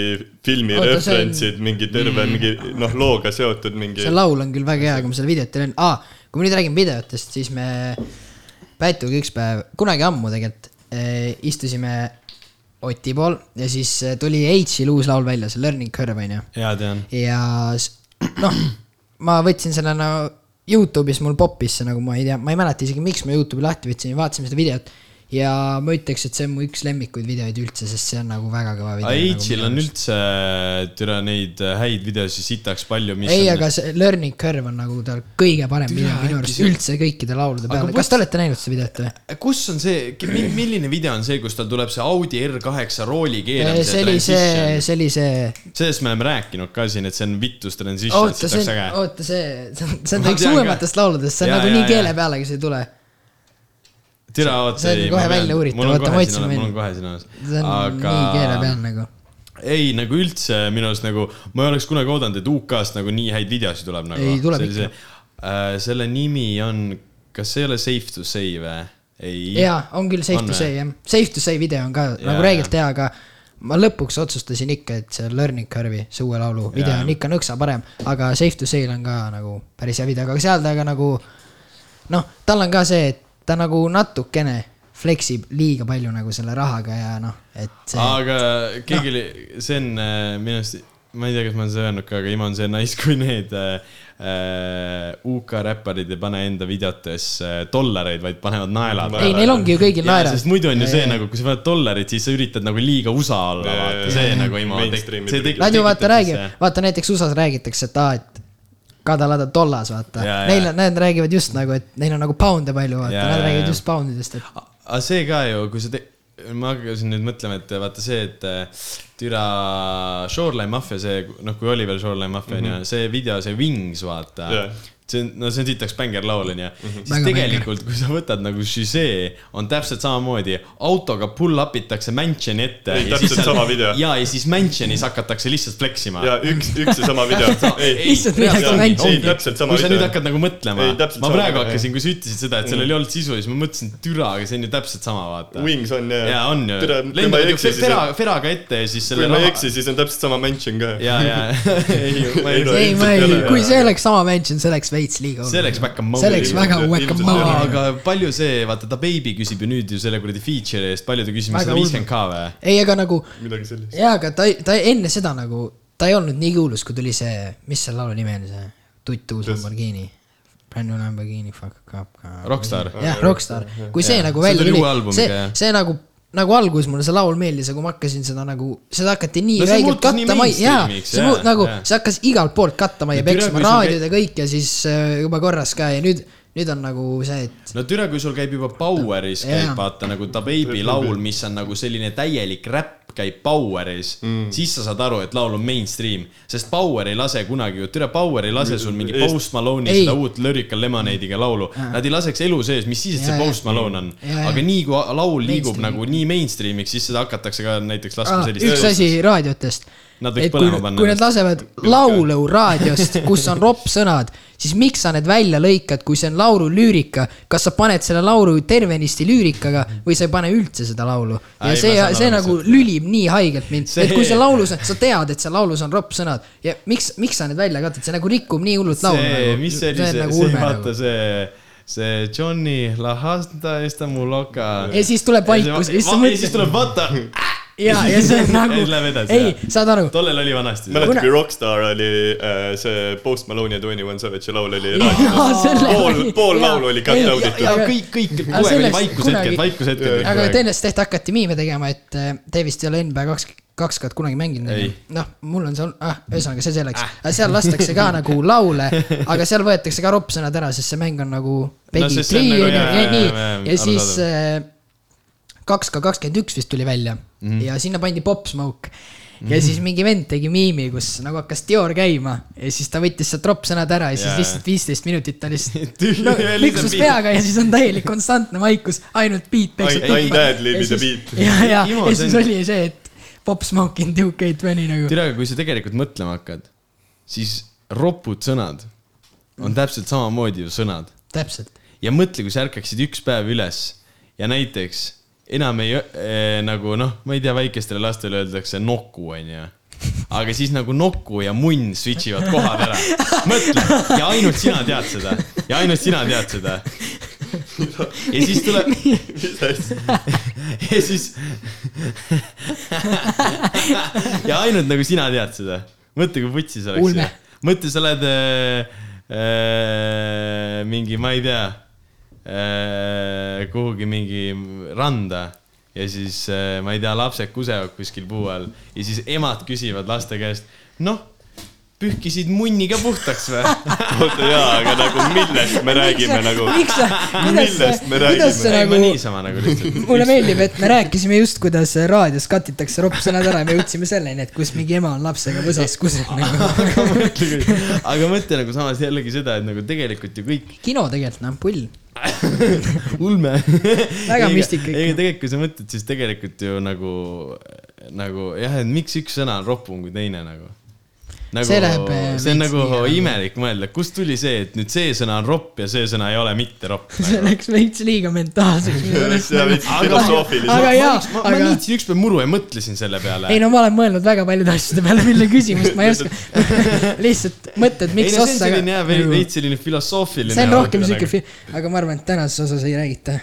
[SPEAKER 3] filmi
[SPEAKER 1] Oota, see on-
[SPEAKER 3] referentsid, mingi terve mm. mingi noh, looga seotud mingi
[SPEAKER 1] see. laul on küll väga hea, aga ma seda videot ei näinud ah,, kui me nüüd räägime videotest, siis me Pätuga üks päev, kunagi ammu tegelikult eh, istusime Oti pool ja siis eh, tuli H-il uus laul välja, see Learning Curve on ju.
[SPEAKER 2] jaa, tean.
[SPEAKER 1] ja noh, ma võtsin selle no Youtube'is mul poppis see nagu ma ei tea, ma ei mäleta isegi, miks ma Youtube'i lahti võtsin ja vaatasime seda videot. Ja ma ütleks, et see on mu üks lemmikuid videoid üldse, sest see on nagu väga kõva video.
[SPEAKER 2] H-il on üldse, türa neid häid videosid sitaks palju,
[SPEAKER 1] ei,
[SPEAKER 2] on
[SPEAKER 1] aga see Learning Curve on nagu tal kõige parem video
[SPEAKER 2] Türa,
[SPEAKER 1] minu
[SPEAKER 2] äkki
[SPEAKER 1] arust
[SPEAKER 2] see-
[SPEAKER 1] üldse kõikide laulude peale. kas te olete näinud seda videot või?
[SPEAKER 2] kus on see, milline video on see, kus tal tuleb see Audi R8 rooli
[SPEAKER 1] see
[SPEAKER 2] keeramise
[SPEAKER 1] oli see, see oli see,
[SPEAKER 2] sellest me oleme rääkinud ka siin, et see on vittus transition,
[SPEAKER 1] oota
[SPEAKER 2] see
[SPEAKER 1] see
[SPEAKER 2] äge.
[SPEAKER 1] oota see, see on, see on üks uuematest lauludest, see on nagu nii keele peale, kui see ei tule.
[SPEAKER 2] türa, oota.
[SPEAKER 1] see on kohe välja uuritav, oota, ma otsin
[SPEAKER 2] mul
[SPEAKER 1] veel.
[SPEAKER 2] on kohe siin olemas.
[SPEAKER 1] see on aga... nii keele peal nagu.
[SPEAKER 2] ei, nagu üldse minu arust nagu, ma ei oleks kunagi oodanud, et UK-st nagu nii häid videosid tuleb nagu.
[SPEAKER 1] Ei, tuleb
[SPEAKER 2] ikka. Äh, selle nimi on, kas see ei ole Safe to say või? ei.
[SPEAKER 1] jaa, on küll Safe
[SPEAKER 2] On
[SPEAKER 1] to say jah, Safe to say video on ka
[SPEAKER 2] Jaa,
[SPEAKER 1] nagu
[SPEAKER 2] jaa.
[SPEAKER 1] hea, aga ma lõpuks otsustasin ikka, et see Learning Curve'i, see uue laulu video
[SPEAKER 2] Jaa.
[SPEAKER 1] on ikka nõksa parem, aga Safe to say'l on ka nagu päris hea video, aga seal ta ka nagu noh, tal on ka see, et ta nagu natukene fleksib liiga palju nagu selle rahaga ja noh, et see
[SPEAKER 2] aga keegi oli, see on äh, minu arust, ma ei tea, kas ma olen seda öelnud ka, aga ima on see nice, kui need äh, äh, UK räpparid ei pane enda videotes äh, dollareid, vaid panevad naelad.
[SPEAKER 1] ei, neil ongi ju kõigil naerad.
[SPEAKER 2] sest muidu on ju see nagu, kui sa paned dollarit, siis sa üritad nagu liiga USA olla, vaata, see
[SPEAKER 3] jaa.
[SPEAKER 2] nagu ima.
[SPEAKER 3] Mainstreami
[SPEAKER 2] see
[SPEAKER 3] trikk.
[SPEAKER 2] tek-
[SPEAKER 1] Nad ju vaata
[SPEAKER 2] siis,,
[SPEAKER 1] vaata näiteks USA-s räägitakse, et aa, et kadalada dollas, vaata. Neil need räägivad just nagu, et neil on nagu pound'e palju, vaata, nad räägivad
[SPEAKER 2] jaa.
[SPEAKER 1] just pound'idest, et
[SPEAKER 2] aga see ka ju, kui sa te-, ma hakkasin nüüd mõtlema, et vaata see, et äh, türa Shoreline Mafia, see noh, kui oli veel Shoreline Mafia onju, see video, see Wings, vaata
[SPEAKER 3] Jah.
[SPEAKER 2] See on, no see on sitaks bänger laul onju, siis
[SPEAKER 1] Väga
[SPEAKER 2] tegelikult, kui sa võtad nagu Shizee, on täpselt samamoodi, autoga pull up itakse mansion'i ette.
[SPEAKER 3] Täpselt sama video.
[SPEAKER 2] ja, ja siis mansion'is hakatakse lihtsalt flex ima.
[SPEAKER 3] ja üks, üks ja sama video.
[SPEAKER 1] Lihtsalt minnakse mansion'i.
[SPEAKER 3] ei, täpselt sama
[SPEAKER 2] kui sa nüüd
[SPEAKER 3] video.
[SPEAKER 2] hakkad nagu mõtlema ma praegu
[SPEAKER 3] video,
[SPEAKER 2] hakkasin, kui sa ütlesid seda, et sellel ei olnud sisu, siis ma mõtlesin, türa, aga see on ju täpselt sama, vaata.
[SPEAKER 3] Wings on jah.
[SPEAKER 2] jaa, on ju.
[SPEAKER 3] kui
[SPEAKER 2] lendavad
[SPEAKER 3] ei
[SPEAKER 2] ju fera feraga ette ja siis
[SPEAKER 3] kui
[SPEAKER 2] selle
[SPEAKER 3] ma ei eksi, siis on täpselt sama mention ka.
[SPEAKER 2] ja, ja, ei, ma ei
[SPEAKER 1] kui see oleks sama mention, see oleks veits liiga
[SPEAKER 2] see oleks back and
[SPEAKER 1] see oleks väga
[SPEAKER 3] ilmselt-
[SPEAKER 1] whack a
[SPEAKER 3] ilmselt
[SPEAKER 2] Aa,
[SPEAKER 1] mole.
[SPEAKER 2] aga palju see, vaata ta Baby küsib ju nüüd ju selle kuradi feature'i eest, palju ta küsib,
[SPEAKER 1] Väga
[SPEAKER 2] sada viiskümmend K või?
[SPEAKER 1] ei, aga nagu
[SPEAKER 3] midagi sellist.
[SPEAKER 1] jaa, aga ta, ta enne seda nagu, ta ei olnud nii kuulus, kui tuli see, mis selle laulu nimi oli, see tutt uus Lamborghini. Brand new Lamborghini, fuck up.
[SPEAKER 2] Rockstar.
[SPEAKER 1] jah, Rockstar, kui see nagu välja
[SPEAKER 2] tuli
[SPEAKER 1] see see nagu, nagu alguses mulle see laul meeldis, aga kui ma hakkasin seda nagu, seda hakati nii
[SPEAKER 2] No muutus nii
[SPEAKER 1] kattama, jaa, see
[SPEAKER 2] jaa,
[SPEAKER 1] mu- nagu see hakkas igalt poolt kattama ja
[SPEAKER 2] No türa,
[SPEAKER 1] peksma raadiod ja kõik ja siis äh, juba korras ka ja nüüd, nüüd on nagu see, et
[SPEAKER 2] no türa, kui sul käib juba Poweris käib vaata nagu ta Baby laul, mis on nagu selline täielik räpp käib Poweris mm., siis sa saad aru, et laul on mainstream, sest Power ei lase kunagi ju, türa Power ei lase sul mingi Post Malone'i
[SPEAKER 1] Ei.
[SPEAKER 2] seda uut Lyrical Lemonade'iga laulu, nad ei laseks elu sees, mis siis, et see. Post Malone on aga nii kui laul liigub
[SPEAKER 1] Mainstream.
[SPEAKER 2] nagu nii mainstream'iks, siis seda hakatakse ka näiteks laskma
[SPEAKER 1] ah,
[SPEAKER 2] sellist
[SPEAKER 1] üks asi raadiotest.
[SPEAKER 2] Nad võiks põlema panna
[SPEAKER 1] kui nad lasevad laulu raadiost, kus on roppsõnad, siis miks sa need välja lõikad, kui see on laulu lüürika, kas sa paned selle laulu tervenisti lüürikaga või sa ei pane üldse seda laulu. ja
[SPEAKER 2] Ai,
[SPEAKER 1] see see nagu
[SPEAKER 2] sa-
[SPEAKER 1] lülib nii haigelt mind,
[SPEAKER 2] See-
[SPEAKER 1] et kui see laulus on, sa tead, et seal laulus on roppsõnad ja miks, miks sa need välja katad, see nagu rikub nii hullult laulu
[SPEAKER 2] see,
[SPEAKER 1] nagu.
[SPEAKER 2] mis see oli, see,
[SPEAKER 1] nagu
[SPEAKER 2] see vaata
[SPEAKER 1] nagu.
[SPEAKER 2] see, see Johnny La Hasta Estamuloka.
[SPEAKER 1] ja siis tuleb vaikus ja siis
[SPEAKER 2] tuleb vaata,
[SPEAKER 1] ja, ja see on nagu
[SPEAKER 2] Ja läheb, edasi,
[SPEAKER 1] ei saad aru,
[SPEAKER 2] tollel oli vanasti.
[SPEAKER 3] mäletad, kui Rockstar oli äh, see Post Malone ja Twenty One Savage'i laul oli raadios.
[SPEAKER 1] selle
[SPEAKER 3] pool pool laulu oli
[SPEAKER 1] Ei,
[SPEAKER 3] cut
[SPEAKER 1] ja-
[SPEAKER 3] out'itud
[SPEAKER 1] ja-
[SPEAKER 2] ja kõik, kõik, kogu
[SPEAKER 1] Aga
[SPEAKER 2] aeg oli vaikushetked
[SPEAKER 1] kunagi-,
[SPEAKER 2] vaikushetked.
[SPEAKER 1] aga sellest tehti, hakati miime tegema, et äh, te vist ei ole NBA kaks, kaks tuhat kunagi mänginud noh, mul on see, ah, ühesõnaga see selleks. Ah., seal lastakse ka nagu laule, aga seal võetakse ka roppsõnad ära, sest see mäng on nagu Three
[SPEAKER 2] nagu
[SPEAKER 1] ja
[SPEAKER 2] jaa,, jaa,
[SPEAKER 1] ja siis
[SPEAKER 2] arusaadav.
[SPEAKER 1] Kaks K kakskümmend üks vist tuli välja mm. -hmm. ja sinna pandi Pop Smoke. ja siis mingi vend tegi miimi, kus nagu hakkas Dior käima ja siis ta võttis sealt roppsõnad ära ja siis
[SPEAKER 2] Jaa.
[SPEAKER 1] lihtsalt viisteist minutit ta lihtsalt no, liksus peaga ja siis on täielik konstantne vaikus, ainult beat peksab
[SPEAKER 3] Ainult- ainult ad-libid ja beat.
[SPEAKER 1] ja, ja, ja siis oli see, et Pop Smoke in 2K20 nagu.
[SPEAKER 2] tere, aga kui sa tegelikult mõtlema hakkad, siis ropud sõnad on täpselt samamoodi ju sõnad
[SPEAKER 1] täpselt.
[SPEAKER 2] ja mõtle, kui sa ärkaksid üks päev üles ja näiteks enam ei äh, nagu noh, ma ei tea, väikestele lastele öeldakse noku, onju. aga siis nagu noku ja munn switch ivad kohad ära. mõtle ja ainult sina tead seda ja ainult sina tead seda. ja siis tuleb ja siis. ja ainult nagu sina tead seda. mõtle, kui vutsis oleks
[SPEAKER 1] Ulme..
[SPEAKER 2] mõtle, sa lähed äh, äh, mingi, ma ei tea kuhugi mingi randa ja siis äh, ma ei tea, lapsed kusevad kuskil puu all ja siis emad küsivad laste käest, noh, pühkisid munni ka puhtaks või?
[SPEAKER 3] oota jaa, aga nagu millest me räägime nagu? Millest me
[SPEAKER 2] ma
[SPEAKER 1] nagu,
[SPEAKER 2] niisama nagu lihtsalt.
[SPEAKER 1] mulle meeldib, et me rääkisime just, kuidas raadios katitakse roppsõnad ära ja me jõudsime selleni, et kus mingi ema on lapsega võsas kuseb nagu.
[SPEAKER 2] aga mõtle nagu samas jällegi seda, et nagu tegelikult ju kõik
[SPEAKER 1] kino tegelikult, noh, pull.
[SPEAKER 2] ulme.
[SPEAKER 1] Väga müstika ikka.
[SPEAKER 2] ei, tegelikult kui sa mõtled, siis tegelikult ju nagu, nagu jah, et miks üks sõna on ropum kui teine nagu. Nagu
[SPEAKER 1] See läheb, eh,
[SPEAKER 2] see on nagu
[SPEAKER 1] nii, nagu-
[SPEAKER 2] imelik mõelda, kust tuli see, et nüüd see sõna on ropp ja see sõna ei ole mitte ropp
[SPEAKER 1] see
[SPEAKER 2] nagu..
[SPEAKER 1] läks veits liiga mentaalseks
[SPEAKER 3] veits
[SPEAKER 1] aga jaa,
[SPEAKER 2] ma, ma niitsin ükspäev muru ja mõtlesin selle peale.
[SPEAKER 1] ei no ma olen mõelnud väga paljude asjade peale, mille küsimust ma ei oska. lihtsalt mõtted,
[SPEAKER 2] ei
[SPEAKER 1] miks
[SPEAKER 2] no see on
[SPEAKER 1] ossa.
[SPEAKER 2] selline jah, veits selline filosoofiline.
[SPEAKER 1] see on rohkem siuke, aga ma arvan, et tänases osas ei räägita,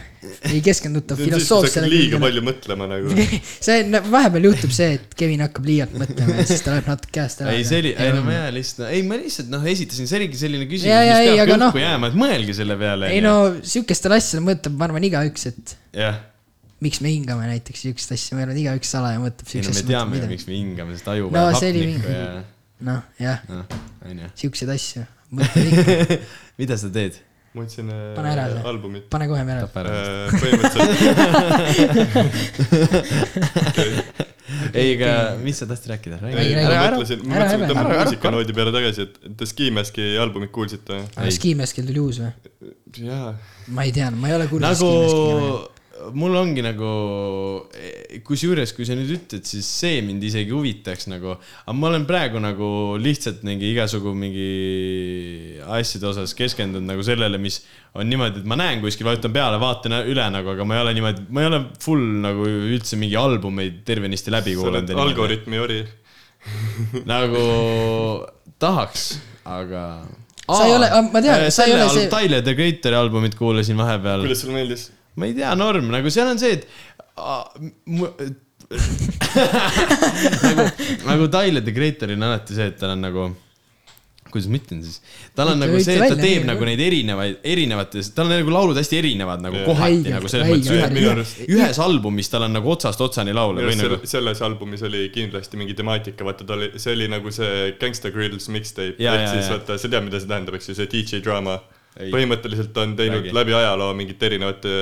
[SPEAKER 1] ei keskenduta filosoofilisele
[SPEAKER 3] liiga. palju mõtlema nagu.
[SPEAKER 1] see on, vahepeal juhtub see, et Kevin hakkab liialt mõtlema ja siis ta läheb natuke käest ära.
[SPEAKER 2] ei, see oli, ei no ma jään lihtsalt, ei ma lihtsalt noh, esitasin, see oligi selline küsimus, mis
[SPEAKER 1] ei,
[SPEAKER 2] peabki
[SPEAKER 1] aga noh-
[SPEAKER 2] õhku jääma, et mõelge selle peale.
[SPEAKER 1] ei no sihukestel asjadel mõtleb, ma arvan, igaüks, et
[SPEAKER 2] jah,
[SPEAKER 1] miks me hingame näiteks siukest asja, ma arvan, igaüks salaja mõtleb
[SPEAKER 2] ei no
[SPEAKER 1] siukest
[SPEAKER 2] me teame ju, miks me hingame, sest aju
[SPEAKER 1] No
[SPEAKER 2] vajab
[SPEAKER 1] see oli
[SPEAKER 2] hapnikku ja
[SPEAKER 1] noh, jah,
[SPEAKER 2] onju.
[SPEAKER 1] siukseid asju,
[SPEAKER 2] mida sa teed?
[SPEAKER 3] Ma otsin
[SPEAKER 1] Pane ära see.
[SPEAKER 3] albumit.
[SPEAKER 1] pane kohe mere.
[SPEAKER 2] tapa ära.
[SPEAKER 3] põhimõtteliselt,
[SPEAKER 2] ei, aga mis sa tahtsid rääkida?
[SPEAKER 3] Ei,
[SPEAKER 1] räägi.
[SPEAKER 3] ma
[SPEAKER 1] Ära-
[SPEAKER 3] mõtlesin, ma
[SPEAKER 1] ära
[SPEAKER 3] mõtlesin, et
[SPEAKER 2] Ära-
[SPEAKER 3] tõmbame
[SPEAKER 2] ära-
[SPEAKER 3] muusikanoodi peale tagasi, et The Ski Maski albumit kuulsite?
[SPEAKER 2] Ei.
[SPEAKER 1] Skiimeskil tuli uus või?
[SPEAKER 3] jaa.
[SPEAKER 1] ma ei tea, ma ei ole kursis
[SPEAKER 2] nagu. Mul ongi nagu, kusjuures, kui sa nüüd ütled, siis see mind isegi huvitaks nagu, aga ma olen praegu nagu lihtsalt mingi igasugu mingi asjade osas keskendunud nagu sellele, mis on niimoodi, et ma näen kuskil, vajutan peale, vaatan üle nagu, aga ma ei ole niimoodi, ma ei ole full nagu üldse mingi albumeid tervenisti läbi kuulanud.
[SPEAKER 3] algoritmi ori.
[SPEAKER 2] nagu tahaks, aga.
[SPEAKER 1] Sa ei ole- ma tean, sa ei ole see-
[SPEAKER 2] Tyler the Creator'i albumit kuulasin vahepeal.
[SPEAKER 3] kuidas sulle meeldis?
[SPEAKER 2] Ma ei tea, norm, nagu seal on see, et nagu, nagu Tyler the Creator'il on alati see, et tal on nagu, kuidas ma ütlen siis, tal on nagu see, et ta
[SPEAKER 1] välja,
[SPEAKER 2] teeb nagu neid erinevaid, erinevates, tal on nagu laulud hästi erinevad nagu kohati nagu selles mõttes,
[SPEAKER 1] räigelt
[SPEAKER 2] ühe,
[SPEAKER 3] erinevad.
[SPEAKER 2] ühe, ühes albumis tal on nagu otsast otsani laule või nagu
[SPEAKER 3] Selle, selles albumis oli kindlasti mingi temaatika, vaata ta oli, see oli nagu see Gangsta Grills mixtape, ehk siis vaata, sa tead, mida see tähendab, eks ju, see DJ draama. Põhimõtteliselt on teinud
[SPEAKER 2] Räägi.
[SPEAKER 3] läbi ajaloo mingite erinevate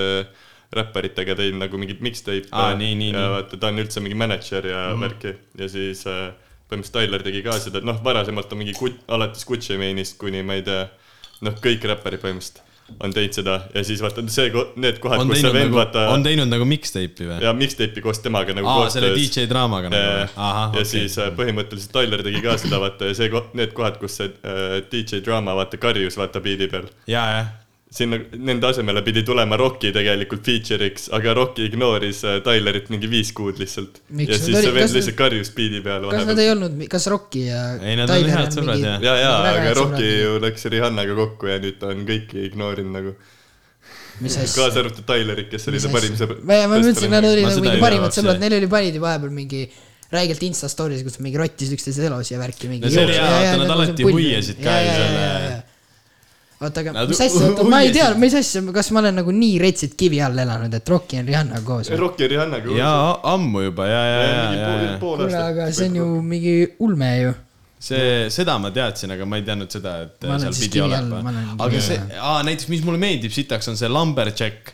[SPEAKER 3] räpparitega teinud nagu mingit mixtape
[SPEAKER 2] Aa, nii, nii,
[SPEAKER 3] ja vaata, ta on üldse mingi mänedžer ja mm värki. Ja siis äh, põhimõtteliselt Tyler tegi ka seda, noh, varasemalt on mingi Gut-, alates Gucci Mane'ist kuni ma ei tea, noh, kõik räpparid põhimõtteliselt on teinud seda ja siis vaata see, need kohad, kus see vend
[SPEAKER 2] nagu,
[SPEAKER 3] vaata
[SPEAKER 2] on teinud nagu mixtape'i või?
[SPEAKER 3] ja mixtape'i koos temaga nagu
[SPEAKER 2] aa, selle. DJ draamaga nagu või?
[SPEAKER 3] ja
[SPEAKER 2] okei
[SPEAKER 3] siis äh, põhimõtteliselt Tyler tegi ka seda, vaata ja see, need kohad, kus see äh, DJ Drama vaata karjus vaata biidi peal.
[SPEAKER 2] ja, jah
[SPEAKER 3] sinna, nende asemele pidi tulema Rocki tegelikult feature'iks, aga Rocki ignooris äh, Tylerit mingi viis kuud lihtsalt. Ja siis see vend
[SPEAKER 1] kas-
[SPEAKER 3] lihtsalt karjus biidi peal
[SPEAKER 1] kas nad
[SPEAKER 3] vahepeal.
[SPEAKER 1] ei olnud, kas Rocki ja
[SPEAKER 2] Ei, nad on
[SPEAKER 1] Tyler
[SPEAKER 2] head sõbrad, jah.
[SPEAKER 3] ja, ja,
[SPEAKER 1] väga
[SPEAKER 3] aga
[SPEAKER 1] head
[SPEAKER 3] Rocki ju läks Rihannaga kokku ja nüüd ta on kõiki ignoorinud nagu. kaasa arvatud Tylerit, kes oli ta parim sõber.
[SPEAKER 1] ma, ma mõtlesin, nad olid nagu mingi parimad sõbrad, neil oli panid ju vahepeal mingi räigelt Insta story's, kus mingi rottisid üksteise elus ja värki mingi.
[SPEAKER 2] No see oli hea, vaata, nad alati huviasid ka ju selle-
[SPEAKER 1] oota, aga
[SPEAKER 2] Nad
[SPEAKER 1] mis asja, oota, ma ei tea mis asja, kas ma olen nagu nii retsit kivi all elanud, et Rocki on Rihannaga koos?
[SPEAKER 3] Rocki ja Rihannaga koos.
[SPEAKER 2] ja ammu juba ja, ja, ja, ja, ja
[SPEAKER 1] kuule, aga see on ju mingi ulme ju.
[SPEAKER 2] see, seda ma teadsin, aga ma ei teadnud seda, et
[SPEAKER 1] Ma
[SPEAKER 2] seal pidi olema aga see
[SPEAKER 1] all.,
[SPEAKER 2] näiteks mis mulle meeldib sitaks, on see Lumberjack.